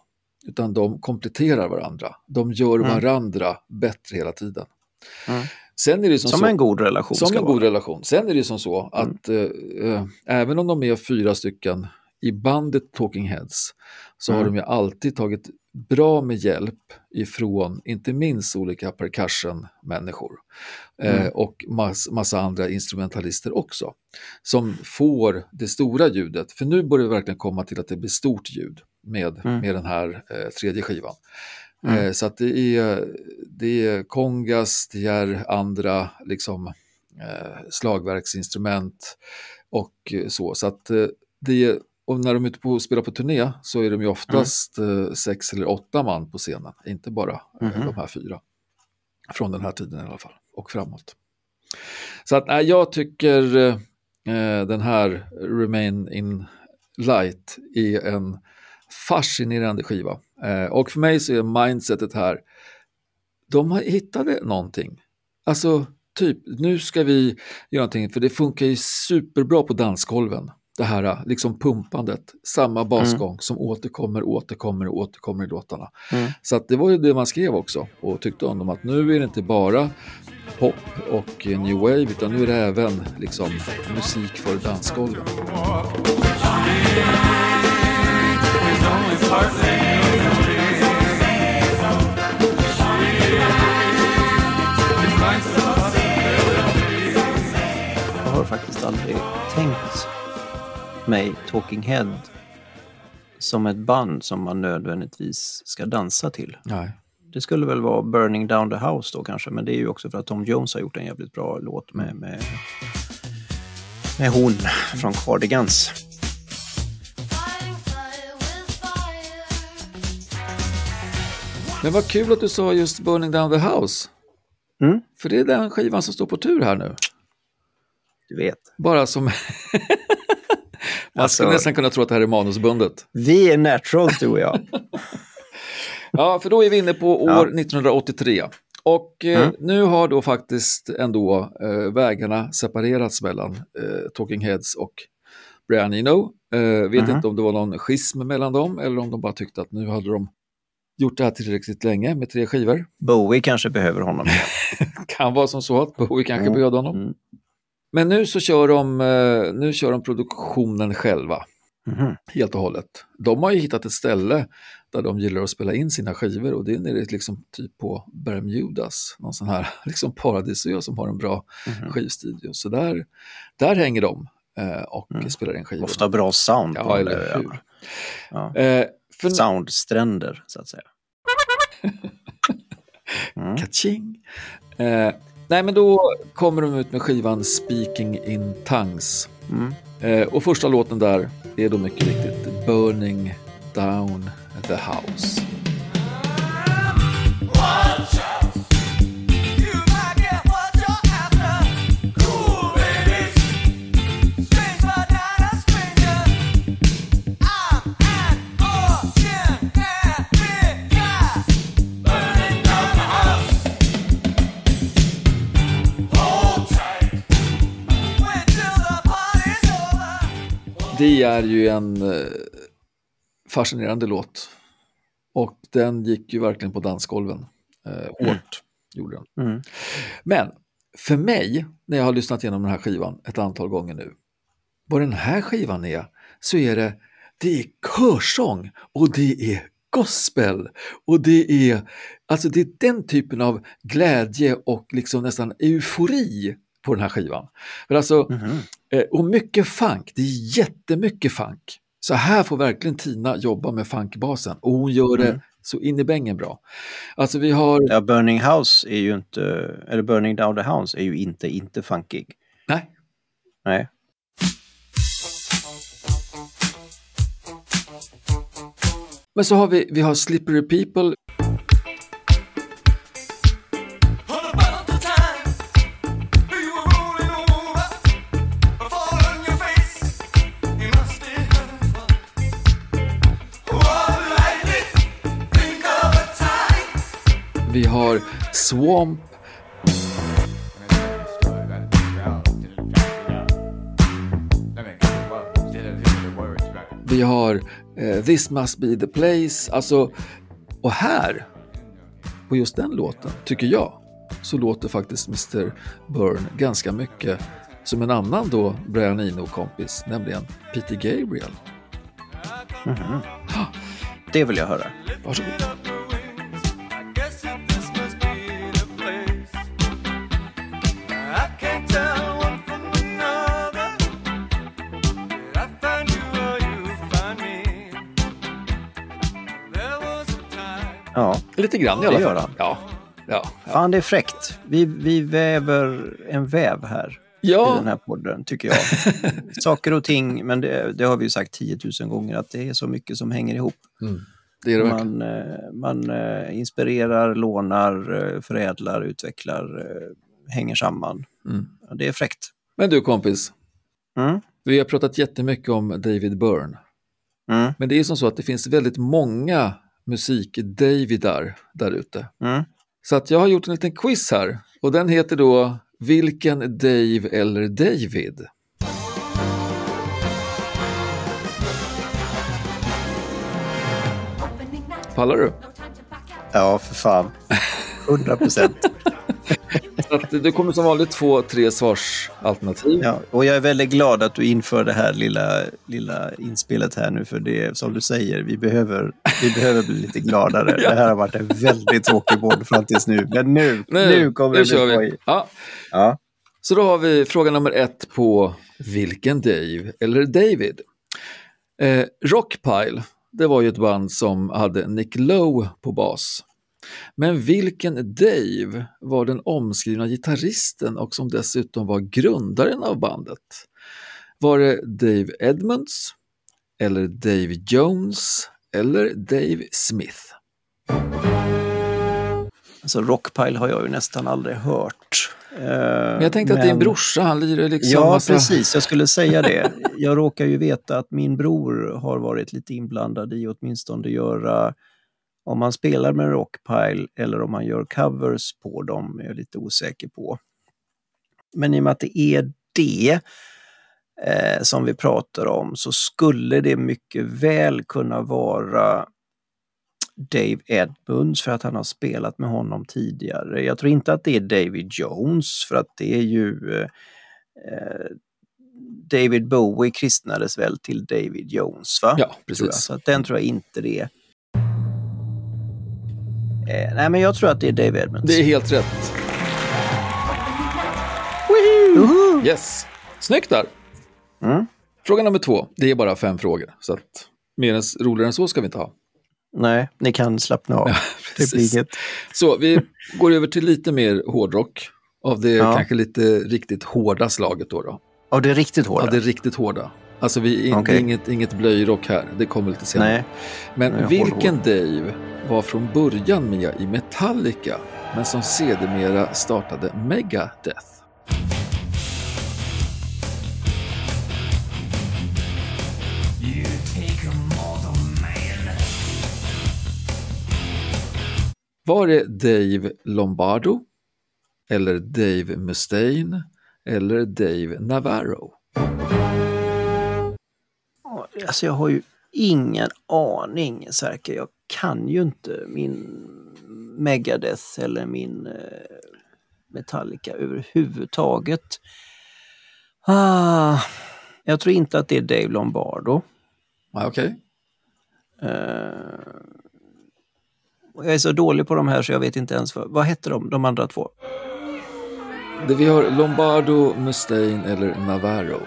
utan de kompletterar varandra. De gör Mm. varandra bättre hela tiden. Mm. Sen är det som, Som så, en god relation som en vara. god relation. Sen är det som så att eh, eh, även om de är fyra stycken i bandet Talking Heads så har Mm. de ju alltid tagit bra med hjälp ifrån inte minst olika percussion-människor eh, Mm. och mass, massa andra instrumentalister också som får det stora ljudet. För nu börjar det verkligen komma till att det blir stort ljud med, Mm. med den här eh, tredje skivan. Mm. Eh, så att det är, det är kongas, det är andra liksom, eh, slagverksinstrument och eh, så. Så att eh, det är, och när de är ute på spelar på turné så är de ju oftast eh, sex eller åtta man på scenen, inte bara Mhm. de här fyra. Från den här tiden i alla fall, och framåt. Så att nej, jag tycker eh, den här Remain in Light är en fascinerande skiva. Eh, och för mig så är mindsetet här, de har hittade någonting. Alltså, typ, nu ska vi göra någonting, för det funkar ju superbra på dansgolven. Det här liksom pumpandet, samma basgång som återkommer, återkommer och återkommer i låtarna. Mm. Så att det var ju det man skrev också och tyckte om dem, att nu är det inte bara pop och new wave, utan nu är det även liksom musik för dansgolven. Jag har faktiskt aldrig tänkt mig Talking Head som ett band som man nödvändigtvis ska dansa till. Nej. Det skulle väl vara Burning Down the House då kanske, men det är ju också för att Tom Jones har gjort en jävligt bra låt med, med, med hon från Cardigans. Men vad kul att du sa just Burning Down the House. Mm. För det är den skivan som står på tur här nu. Du vet. Bara som... Man Alltså- skulle nästan kunna tro att det här är manusbundet. Vi är naturals du och jag. Ja, för då är vi inne på år Ja. 1983. Och eh, Mm. nu har då faktiskt ändå eh, vägarna separerats mellan eh, Talking Heads och Brian Eno. Eh, vet Mhm. inte om det var någon schism mellan dem eller om de bara tyckte att nu hade de gjort det här tillräckligt länge med tre skivor. Bowie kanske behöver honom. Kan vara som så att Bowie kanske Mm. behövde honom. Mm. Men nu så kör de, eh, nu kör de produktionen själva. Mhm. helt och hållet. De har ju hittat ett ställe där de gillar att spela in sina skivor och det är nere liksom typ på Bermudas, någon sån här liksom paradisö som har en bra Mhm. skivstudio. Så där, där hänger de eh, och spelar in skivor. Mm. Ha bra sound Ja, eller hur. Ja. Eh, för Soundstränder, så att säga. Mm. Kaching. Eh, nej, men då kommer de ut med skivan Speaking in Tongues. Mm. Eh, och första låten där är då mycket riktigt Burning Down the House. Det är ju en eh, fascinerande låt. Och den gick ju verkligen på dansgolven. Eh, hårt gjorde den. Mm. Men för mig, när jag har lyssnat igenom den här skivan ett antal gånger nu, vad den här skivan är, så är det, det är körsång och det är gospel och det är, alltså det är den typen av glädje och liksom nästan eufori på den här skivan. För alltså. Eh, Och mycket funk, det är jättemycket funk. Så här får verkligen Tina jobba med funkbasen och hon gör det Mm. så in i bängen bra. Alltså vi har, Ja, Burning House är ju inte, eller Burning Down the House är ju inte, inte funkig. nej, Nej. men så har vi, vi har Slippery People, har Swamp, vi har eh, This must be the place, alltså, och här, på just den låten, tycker jag, så låter faktiskt Mr. Byrne ganska mycket som en annan då Brian Eno-kompis, nämligen Peter Gabriel. Det vill jag höra. Varsågod. Lite grann i alla fall. Ja, ja, ja. fan det är fräckt. Vi, vi väver en väv här i ja. den här podden, tycker jag. Saker och ting, men det, det har vi ju sagt 10 000 gånger, att det är så mycket som hänger ihop. Mm, det det. Man, eh, man eh, inspirerar, lånar, eh, förädlar, utvecklar, hänger samman. Mm. Det är fräckt. Men du kompis, Mm. vi har pratat jättemycket om David Byrne. Mm. Men det är som så att det finns väldigt många musik-Davidar där ute. Mm. Så att jag har gjort en liten quiz här och den heter då Vilken Dave eller David? Pallar du? Ja, för fan. 100 procent. Så att du kommer som vanligt få tre svarsalternativ. Ja, och jag är väldigt glad att du inför det här lilla, lilla inspelet här nu, för det är som du säger, vi behöver, vi behöver bli lite gladare. Det här har varit en väldigt tråkig podd fram tills nu, men nu, nu, kommer det kör bli vi. skoj. Ja. Ja. Så då har vi fråga nummer ett på Vilken Dave eller David? Eh, Rockpile, det var ju ett band som hade Nick Lowe på bas. Men vilken Dave var den omskrivna gitarristen och som dessutom var grundaren av bandet? Var det Dave Edmunds, eller Dave Jones, eller Dave Smith? Så Rockpile har jag ju nästan aldrig hört. Eh, Men jag tänkte att din brorsa, han lirar liksom Ja, massa- precis. Jag skulle säga det. Jag råkar ju veta att min bror har varit lite inblandad i åtminstone göra, om man spelar med Rockpile eller om man gör covers på dem, är jag lite osäker på. Men i och med att det är det eh, som vi pratar om så skulle det mycket väl kunna vara Dave Edmunds för att han har spelat med honom tidigare. Jag tror inte att det är David Jones för att det är ju eh, eh, David Bowie kristnades väl till David Jones va? Ja, precis. Så den tror jag inte det är. Eh, nej men jag tror att det är Dave Edmunds. Det är helt rätt. Yes. Snyggt där. Mm. Fråga nummer två. Det är bara fem frågor. Så att mer än, roligare än så ska vi inte ha. Nej, ni kan slappna av. precis. Publiken. Så vi går över till lite mer hårdrock. Av det Ja. kanske lite riktigt hårda slaget då. då. Ja, det är riktigt hårda. Ja, det är riktigt hårda. Alltså vi, in, Okej. inget, inget blöjrock här, det kommer lite senare. Nej. Men Nej, vilken hård. Dave var från början med i Metallica, men som sedermera startade Megadeth? Var det Dave Lombardo? Eller Dave Mustaine? Eller Dave Navarro? Alltså jag har ju ingen aning Sverker. Jag kan ju inte min Megadeth eller min eh, Metallica överhuvudtaget. Ah, jag tror inte att det är Dave Lombardo. Okej. Eh, och jag är så dålig på de här så jag vet inte ens vad, vad hette de, de andra två? Det Vi har Lombardo, Mustaine eller Navarro.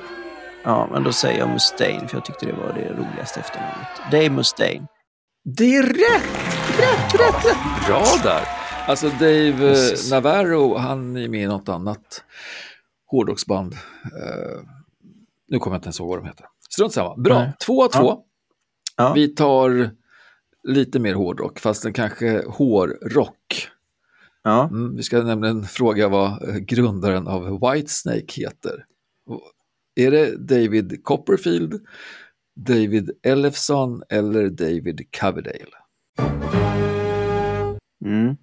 Ja, men då säger jag Mustaine för jag tyckte det var det roligaste efternamnet. Dave Mustaine. Det är rätt! Rätt, rätt, rätt! Bra där! Alltså Dave eh, Precis. Navarro, han är med i något annat hårdrocksband. Eh, nu kommer jag inte ens ihåg vad de heter. Strunt samma. Bra, Nej. två av två. Ja. Vi tar lite mer hårdrock, fast kanske hårrock. Ja. Mm, vi ska nämligen fråga vad eh, grundaren av Whitesnake heter. Är det David Copperfield, David Ellefson eller David Coverdale? Mm.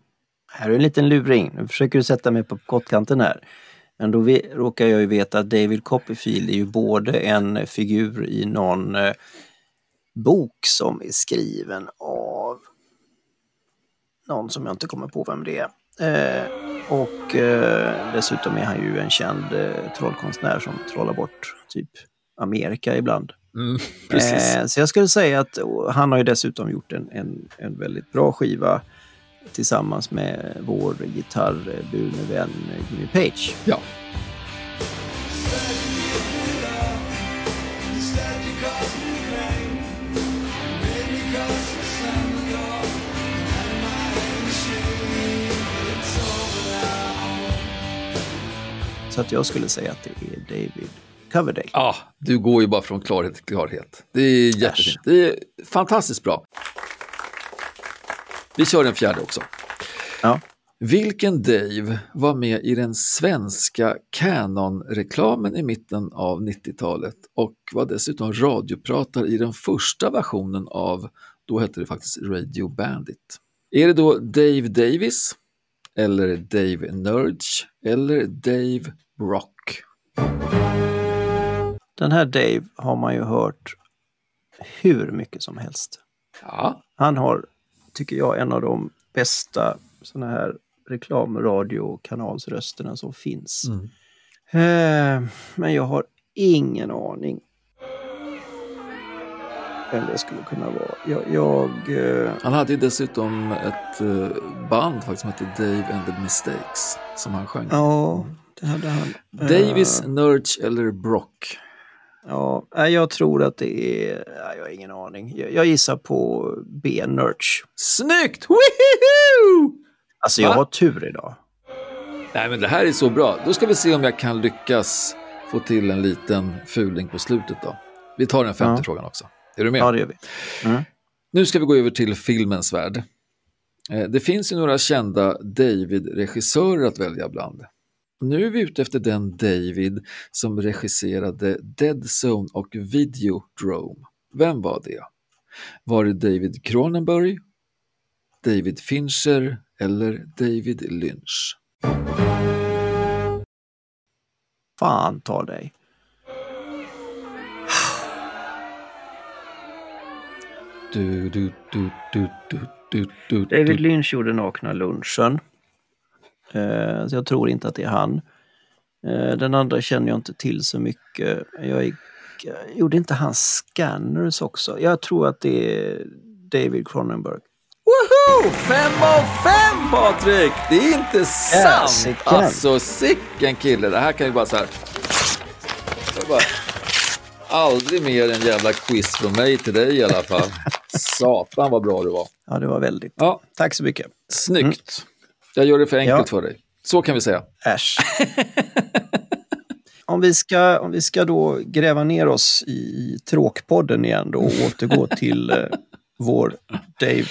Här är en liten luring. Nu försöker du sätta mig på kottkanten här. Men då vi, råkar jag ju veta att David Copperfield är ju både en figur i någon eh, bok som är skriven av någon som jag inte kommer på vem det är. Eh, och eh, dessutom är han ju en känd eh, trollkonstnär som trollar bort typ Amerika ibland. Mm. Eh, så jag skulle säga att han har ju dessutom gjort en, en, en väldigt bra skiva tillsammans med vår gitarrburne vän Jimmy Page. Ja. Så att jag skulle säga att det är David Coverdale. Ah, du går ju bara från klarhet till klarhet. Det är jättefint. Det är fantastiskt bra. Vi kör en fjärde också. Ja. Vilken Dave var med i den svenska Canon-reklamen i mitten av 90-talet och var dessutom radiopratare i den första versionen av, då hette det faktiskt Radio Bandit. Är det då Dave Davis, eller Dave Nurge, eller Dave Brock? Den här Dave har man ju hört hur mycket som helst. Ja, Han har, tycker jag, en av de bästa såna här reklamradiokanalsrösterna som finns. Mm. Eh, men jag har ingen aning vem det skulle kunna vara. Jag, jag eh, Han hade ju dessutom ett eh, band faktiskt som hette Dave and the Mistakes som han sjöng. ja, det hade han. Davis, Eh, Nurge eller Brock? ja, jag tror att det är... Jag har ingen aning. Jag, jag gissar på B. Nurch. Snyggt! Woohoo! Alltså, jag Va? har tur idag. Nej men det här är så bra. Då ska vi se om jag kan lyckas få till en liten fuling på slutet då. Vi tar den femte Ja. frågan också. Är du med? Ja, det gör vi. Mm. Nu ska vi gå över till filmens värld. Eh, Det finns ju några kända David-regissörer att välja bland. Nu är vi ute efter den David som regisserade Dead Zone och Videodrome. Vem var det? Var det David Cronenberg, David Fincher eller David Lynch? Fan ta dig. Du, du, du, du, du, du, du, David. Lynch gjorde Nakna lunchen. Eh, så jag tror inte att det är han. Eh, den andra känner jag inte till så mycket. Jag är, gjorde inte han Scanners också? Jag tror att det är David Cronenberg. Woho! Fem av fem Patrik! Det är inte sant! Jäsiken. Alltså sicken kille, det här kan ju bara så här. Aldrig mer en jävla quiz från mig till dig i alla fall. Satan vad bra du var. Ja, det var väldigt. Ja, Tack så mycket. snyggt. Jag gör det för enkelt Ja. för dig. Så kan vi säga. Äsch. om, vi ska, om vi ska då gräva ner oss i, i tråkpodden igen då och återgå till eh, vår Dave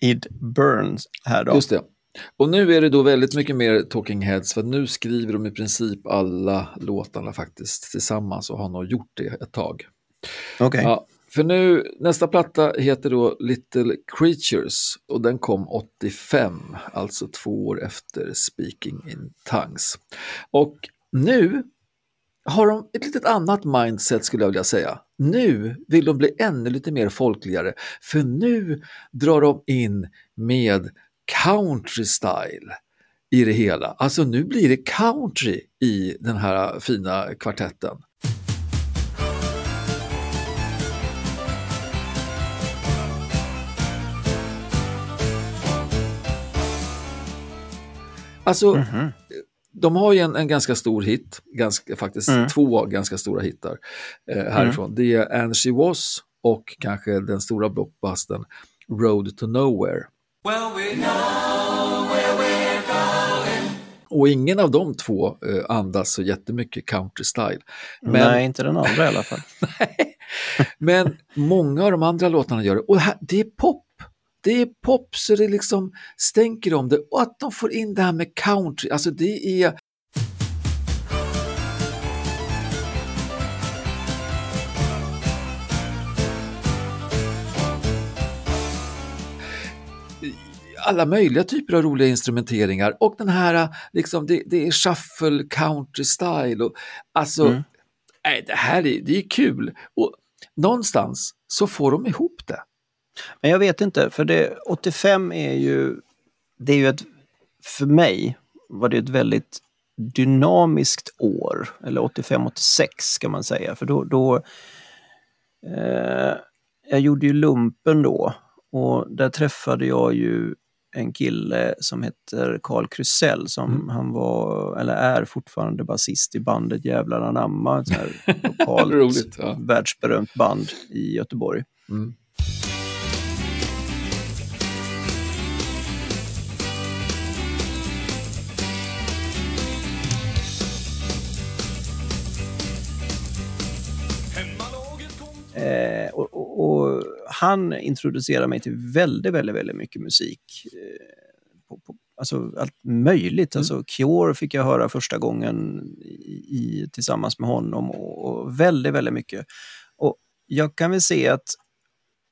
Id Burns här då. Just det. Och nu är det då väldigt mycket mer Talking Heads för nu skriver de i princip alla låtarna faktiskt tillsammans och har nog gjort det ett tag. Okej. Ja, för nu, nästa platta heter då Little Creatures och den kom 85, alltså två år efter Speaking in Tongues. Och nu har de ett litet annat mindset skulle jag vilja säga. Nu vill de bli ännu lite mer folkligare, för nu drar de in med country style i det hela. Alltså nu blir det country i den här fina kvartetten. Alltså, de har ju en, en ganska stor hit, ganska, faktiskt två ganska stora hittar eh, härifrån. Det är And She Was och kanske den stora blockbustern Road to Nowhere. Och ingen av de två eh, andas så jättemycket country style. Men, Nej, inte den andra i alla fall. men många av de andra låtarna gör det. Och här, det är pop. Det är pop så det liksom stänker om det. Och att de får in det här med country, alltså det är... alla möjliga typer av roliga instrumenteringar och den här, liksom, det, det är shuffle country style. Och, alltså, Mm. nej, det här är, det är kul. Och någonstans så får de ihop det. Men jag vet inte, för det, 85 är ju, det är ju ett, för mig var det ett väldigt dynamiskt år, eller 85-86 ska man säga, för då, då eh, jag gjorde ju lumpen då och där träffade jag ju en kille som heter Carl Krusell som han var, eller är fortfarande basist i bandet Jävlar anamma, ett här lokalt Roligt, ja. världsberömt band i Göteborg. Mm. Eh, och, och han introducerade mig till väldigt, väldigt, väldigt mycket musik. Eh, på, på, alltså allt möjligt. Alltså Cure fick jag höra första gången i, i, tillsammans med honom och, och väldigt, väldigt mycket. Och jag kan väl se att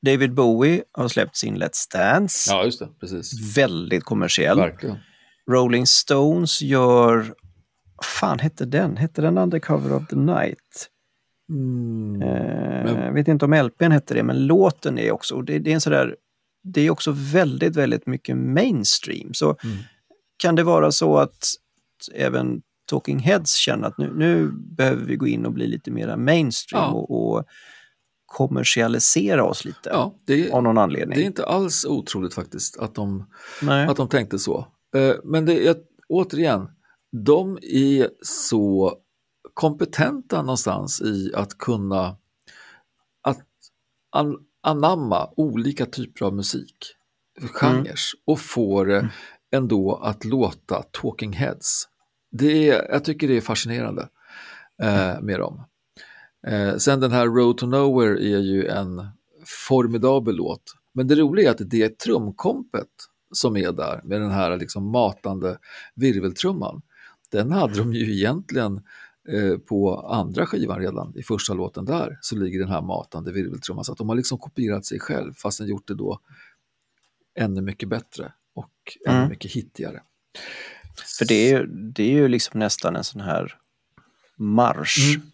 David Bowie har släppt sin Let's Dance. Ja, just det, precis. Väldigt kommersiell. Verkligen. Rolling Stones gör... fan hette den? Hette den Undercover of the Night? Mm. Eh, Jag vet inte om LPn hette det, men låten är också... Det, det är en sådär, det är också väldigt, väldigt mycket mainstream. Så Mm. kan det vara så att även Talking Heads känner att nu, nu behöver vi gå in och bli lite mera mainstream Ja. och, och kommersialisera oss lite Ja, det, av någon anledning. det är inte alls otroligt faktiskt att de, Nej. att de tänkte så. Eh, Men det är, återigen, de är så kompetenta någonstans i att kunna att an, anamma olika typer av musik, genrer och få det ändå att låta Talking Heads. Det är, jag tycker det är fascinerande eh, med dem. Eh, sen den här Road to Nowhere är ju en formidabel låt. Men det roliga är att det trumkompet som är där med den här liksom matande virveltrumman, den hade de ju egentligen eh, på andra skivan redan, i första låten där, så ligger den här matande virveltrumman. Så att de har liksom kopierat sig själv, fast den gjort det då ännu mycket bättre och ännu Mm. mycket hittigare. För det är, det är ju liksom nästan en sån här marsch, Mm.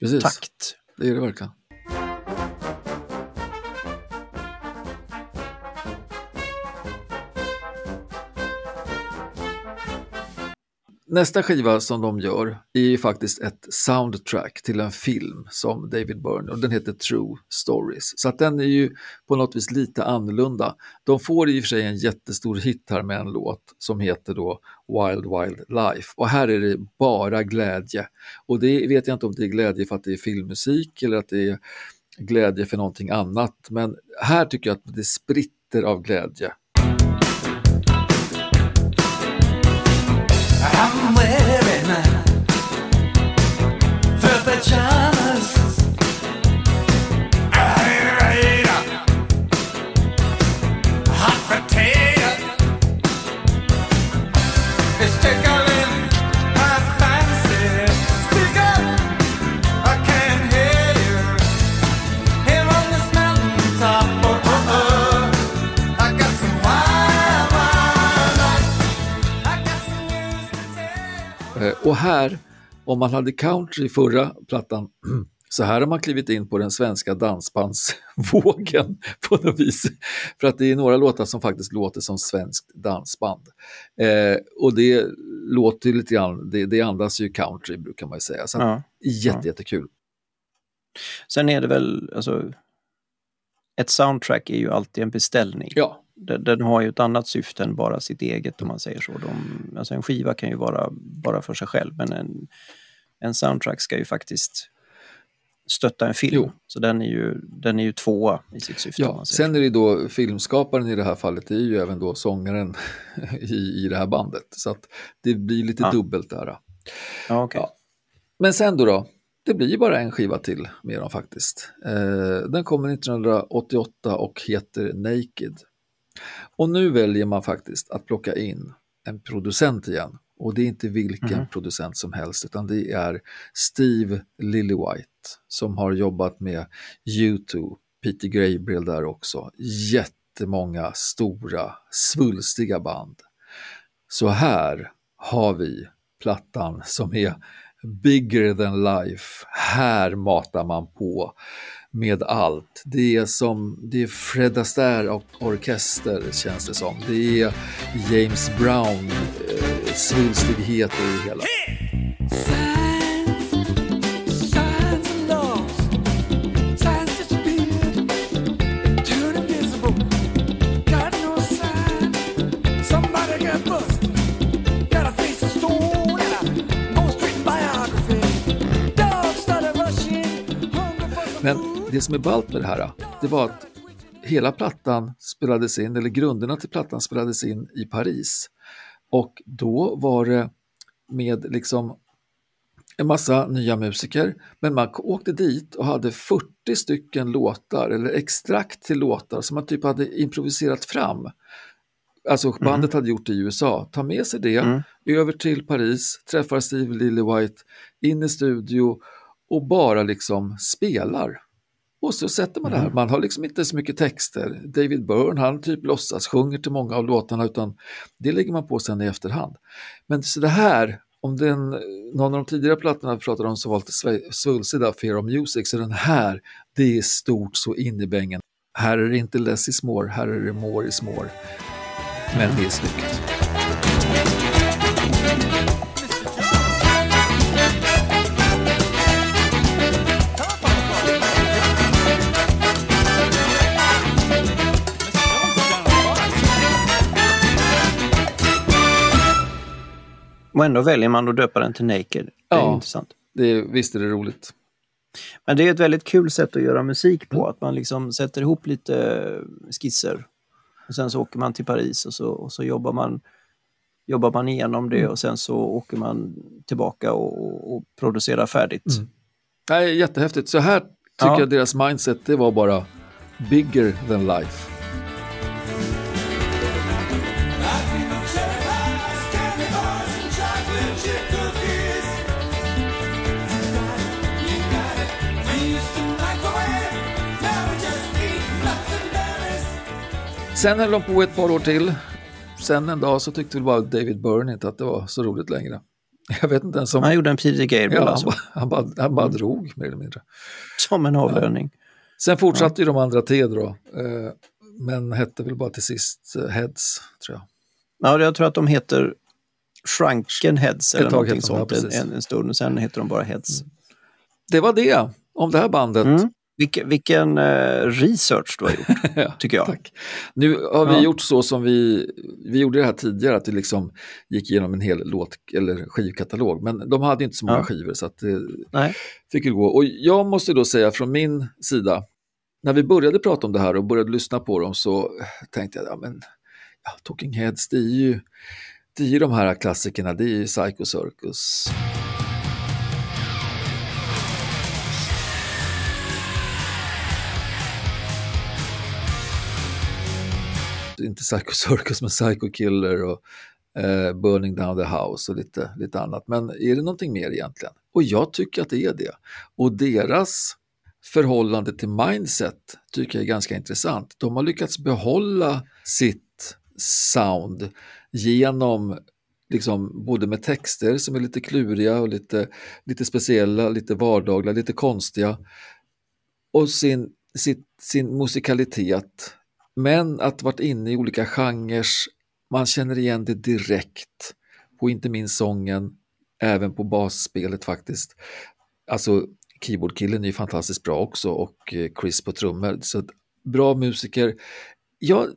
Precis, takt. det är det verkligen. Nästa skiva som de gör är ju faktiskt ett soundtrack till en film som David Byrne och den heter True Stories. Så att den är ju på något vis lite annorlunda. De får i och för sig en jättestor hit här med en låt som heter då Wild Wild Life och här är det bara glädje. Och det vet jag inte om det är glädje för att det är filmmusik eller att det är glädje för någonting annat. Men här tycker jag att det spritter av glädje. I'm här, om man hade country förra plattan, så här har man klivit in på den svenska dansbandsvågen på något vis. För att det är några låtar som faktiskt låter som svenskt dansband. Eh, och det låter lite grann, det, det andas ju country brukar man ju säga. Så Ja. jätte, jättekul. Sen är det väl, alltså, ett soundtrack är ju alltid en beställning. Ja, Den, den har ju ett annat syfte än bara sitt eget om man säger så. De, alltså en skiva kan ju vara bara för sig själv men en, en soundtrack ska ju faktiskt stötta en film. Jo. Så den är ju, den är ju tvåa i sitt syfte. ja. sen är det då filmskaparen i det här fallet, det är ju även då sångaren i, i det här bandet. Så att det blir lite Ja. dubbelt där. Ja, okej. Ja. Men sen då, då? Det blir ju bara en skiva till med dem faktiskt. Eh, den kommer 1988 och heter Naked. Och nu väljer man faktiskt att plocka in en producent igen. Och det är inte vilken Mhm. producent som helst utan det är Steve Lillywhite som har jobbat med U2, Peter Gabriel där också. Jättemånga stora, svulstiga band. Så här har vi plattan som är bigger than life. Här matar man på med allt. Det är som det är Fred Astaire och orkester känns det som. Det är James Brown eh, svulstigheter i det hela. Hey! Det som är ballt med det här, det var att hela plattan spelades in, eller grunderna till plattan spelades in i Paris. Och då var det med liksom en massa nya musiker, men man åkte dit och hade 40 stycken låtar, eller extrakt till låtar som man typ hade improviserat fram. Alltså bandet hade gjort det i USA. Ta med sig det, Mm. över till Paris, träffar Steve Lillywhite, in i studio och bara liksom spelar. Och så sätter man det här. Man har liksom inte så mycket texter. David Byrne, han typ låtsas sjunger till många av låtarna utan det lägger man på sen i efterhand. Men så det här, om den, någon av de tidigare plattorna pratade om så var lite där, Fear of Music, så den här, det är stort så in i bängen. Här är det inte less is more, här är det more is more. Men det är snyggt. Och ändå väljer man att döpa den till Naked. Det är Ja. intressant. Det visst är det roligt. Men det är ett väldigt kul sätt att göra musik på, att man liksom sätter ihop lite skisser. Och sen så åker man till Paris och så, och så jobbar, man, jobbar man igenom det och sen så åker man tillbaka och, och, och producerar färdigt. Mm. Nej, jättehäftigt. Så här tycker Ja. jag deras mindset, det var bara bigger than life. Sen höll de på ett par år till. Sen en dag så tyckte väl bara David Byrne inte att det var så roligt längre. Jag vet inte ens om... Han gjorde en Peter Gabriel Ja, han, alltså, bara, han, bara, han bara drog mer eller mindre. som en avlöning. Sen fortsatte ju de andra tre då, eh, men hette väl bara till sist eh, Heads, tror jag. Ja, jag tror att de heter Shrunken Heads eller någonting ja, sånt en, en stund. Och sen heter de bara Heads. Det var det om det här bandet. Mm. Vilken, vilken eh, research du har gjort, tycker jag. Tack. Nu har vi Ja. gjort så som vi, vi gjorde det här tidigare, att vi liksom gick igenom en hel låt eller skivkatalog. Men de hade inte så många Ja. skivor så att det Nej. fick gå. Och jag måste då säga från min sida, när vi började prata om det här och började lyssna på dem så tänkte jag, ja men ja, Talking Heads, det är ju, det är ju de här klassikerna, det är ju Psycho Circus. Inte Psycho Circus men Psycho Killer och eh, Burning Down the House och lite, lite annat. Men är det någonting mer egentligen? Och jag tycker att det är det. Och deras förhållande till mindset tycker jag är ganska intressant. De har lyckats behålla sitt sound genom liksom både med texter som är lite kluriga och lite, lite speciella, lite vardagliga, lite konstiga och sin, sitt, sin musikalitet. Men att varit inne i olika genrer, man känner igen det direkt på inte minst sången, även på basspelet faktiskt. Alltså keyboardkillen är ju fantastiskt bra också och eh, Chris på trummor. Så bra musiker. Jag,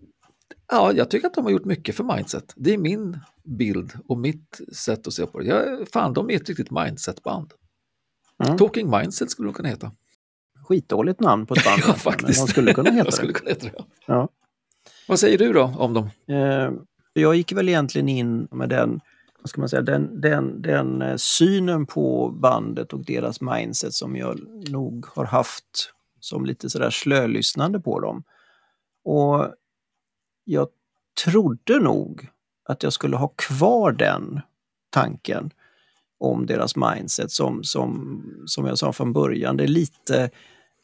ja, jag tycker att de har gjort mycket för mindset. Det är min bild och mitt sätt att se på det. Jag, fan, de är ett riktigt mindset-band. Mm. Talking Mindset skulle de kunna heta. Skitdåligt namn på ett band. Ja, faktiskt. De skulle kunna heta Jag skulle det. kunna heta det. Ja. Vad säger du då om dem? Eh, jag gick väl egentligen in med den, vad ska man säga, den, den, den eh, synen på bandet och deras mindset som jag nog har haft som lite sådär slölyssnande på dem. Och jag trodde nog att jag skulle ha kvar den tanken om deras mindset som, som, som jag sa från början. Det är lite,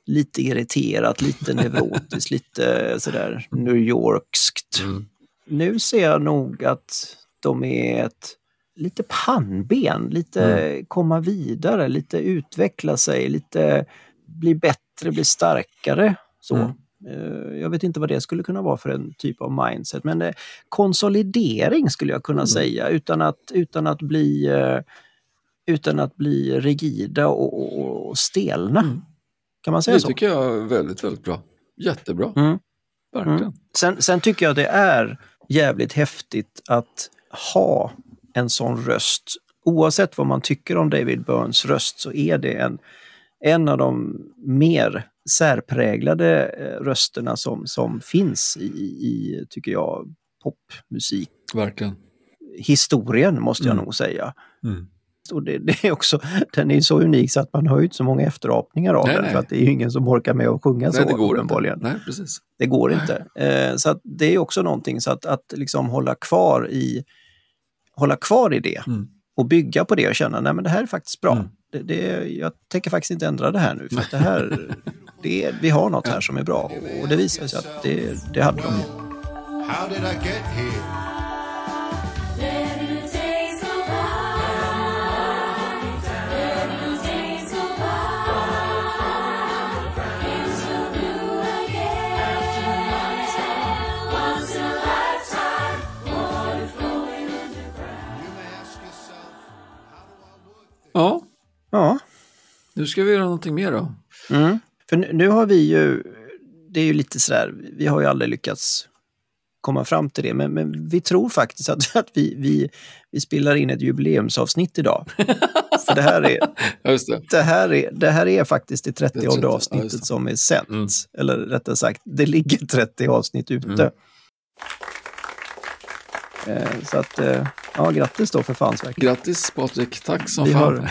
lite irriterat, lite neurotiskt, lite sådär New Yorkskt. Nu ser jag nog att de är ett lite pannben, lite komma vidare, lite utveckla sig, lite bli bättre, bli starkare. Så. Mm. Eh, Jag vet inte vad det skulle kunna vara för en typ av mindset, men eh, konsolidering skulle jag kunna säga utan att, utan att bli eh, utan att bli rigida och, och, och stelna. Kan man säga Det så? tycker jag är väldigt, väldigt bra. Jättebra. Mm. Verkligen. Mm. Sen, sen tycker jag det är jävligt häftigt att ha en sån röst. Oavsett vad man tycker om David Burns röst så är det en, en av de mer särpräglade eh, rösterna som, som finns i, i, tycker jag, popmusik. Verkligen. Historien måste jag Mm. nog säga. Mm. Och det, det är också, den är så unik så att man har ju inte så många efterapningar av Nej, den nej. för att det är ju ingen som orkar med att sjunga Nej, så det går inte. Nej, precis. Det går inte. Eh, så att det är också någonting så att, att liksom hålla kvar i hålla kvar i det Mm. och bygga på det och känna nej men det här är faktiskt bra. Mm. Det, det, jag tänker faktiskt inte ändra det här nu för att det här, det, vi har något här som är bra och det visar sig att det, det hade de. Nu ska vi göra någonting mer då. mm. för nu, har vi ju, det är ju lite sådär, vi har ju aldrig lyckats komma fram till det, men, men vi tror faktiskt att, att vi, vi, vi spelar in ett jubileumsavsnitt idag. för det här är, Ja, det. det här är, det här är faktiskt det 30 Det är 30, ja, avsnittet det. som är sänt. Mm. Eller rättare sagt, det ligger 30 avsnitt ute. Mm. Eh, så att, eh, ja, grattis då för fansverket. Grattis Patrik, tack som Vi fan. har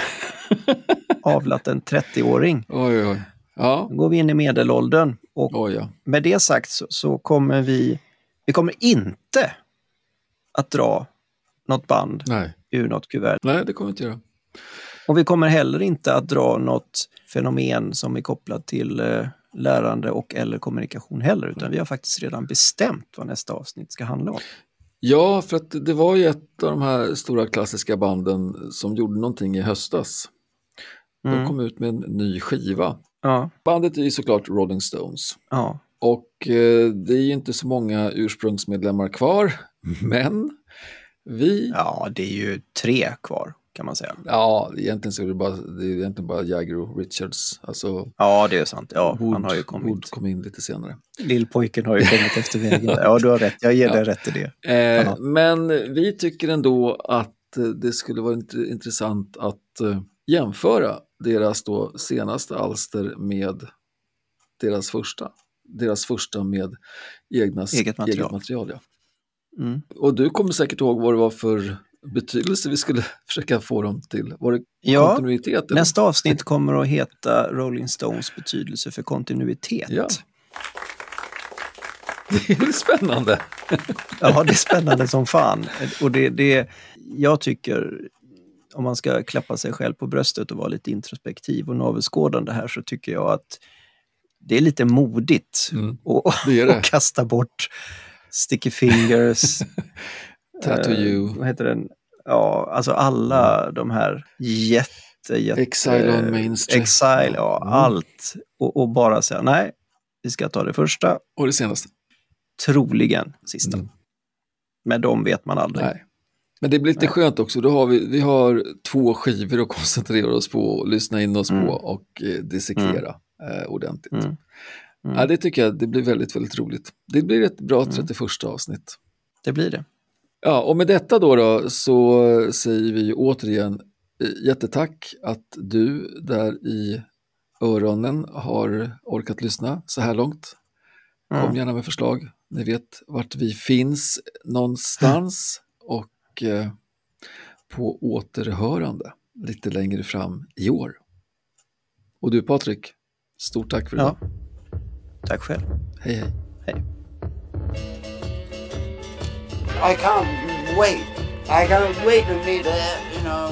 avlat en 30-åring. Oj, oj. Ja, Då går vi in i medelåldern och oj ja. med det sagt så, så kommer vi, vi kommer inte att dra något band Nej. ur något kuvert. Nej, det kommer vi inte göra. Och vi kommer heller inte att dra något fenomen som är kopplat till eh, lärande och eller kommunikation heller, utan vi har faktiskt redan bestämt vad nästa avsnitt ska handla om. Ja, för att det var ju ett av de här stora klassiska banden som gjorde någonting i höstas. De Mm. kom ut med en ny skiva. Ja, Bandet är ju såklart Rolling Stones. ja, Och eh, det är ju inte så många ursprungsmedlemmar kvar, men vi... ja, det är ju tre kvar kan man säga. Ja, egentligen så är det bara, det är egentligen bara Jagger och Richards. Alltså, Ja, det är sant. Ja, Wood, han har ju Wood kommit. kom in lite senare. Lillpojken har ju kommit efter vägen. Ja, du har rätt. Jag ger dig rätt i det. Eh, Ja. Men vi tycker ändå att eh, det skulle vara int- intressant att eh, jämföra deras då senaste alster med deras första. Deras första med egna, Eget material. Eget material ja. Mm. Och du kommer säkert ihåg vad det var för betydelse vi skulle försöka få dem till. Var det Ja, kontinuitet? eller? Nästa avsnitt kommer att heta Rolling Stones betydelse för kontinuitet. Ja. Det är spännande? Ja, det är spännande som fan. Och det, det, jag tycker, om man ska klappa sig själv på bröstet och vara lite introspektiv och navelskådande här, så tycker jag att det är lite modigt Mm, att det är det. att kasta bort Sticky Fingers, Tattoo eh, vad heter den? Ja, alltså alla de här jätte, jätte... Exile on Main Street. Exile, ja, Mm. allt. Och, och bara säga nej, vi ska ta det första, Och det senaste? troligen sista. Mm. Men de vet man aldrig. Nej. Men det blir lite Nej. skönt också. Då har vi, vi har två skivor att koncentrera oss på, och lyssna in oss Mm. på och eh, dissekera eh, ordentligt. Mm. Mm. Ja, det tycker jag det blir väldigt, väldigt roligt. Det blir ett bra Mm. 31 avsnitt. Det blir det. Ja, och med detta då, då så säger vi återigen eh, jättetack att du där i öronen har orkat lyssna så här långt. Kom Mm. gärna med förslag. Ni vet vart vi finns någonstans och eh, på återhörande lite längre fram i år. Och du Patrik, stort tack för idag. Ja. Tack själv. Hej hej. Hej. I can't wait. I can't wait to meet her, you know.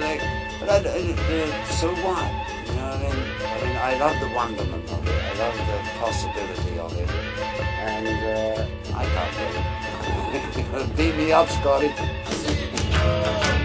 Like, but I, uh, so what? You know, I mean, I mean, I love the wonderment of it. I love the possibility of it, and uh, I can't wait. Beat me up, Scotty.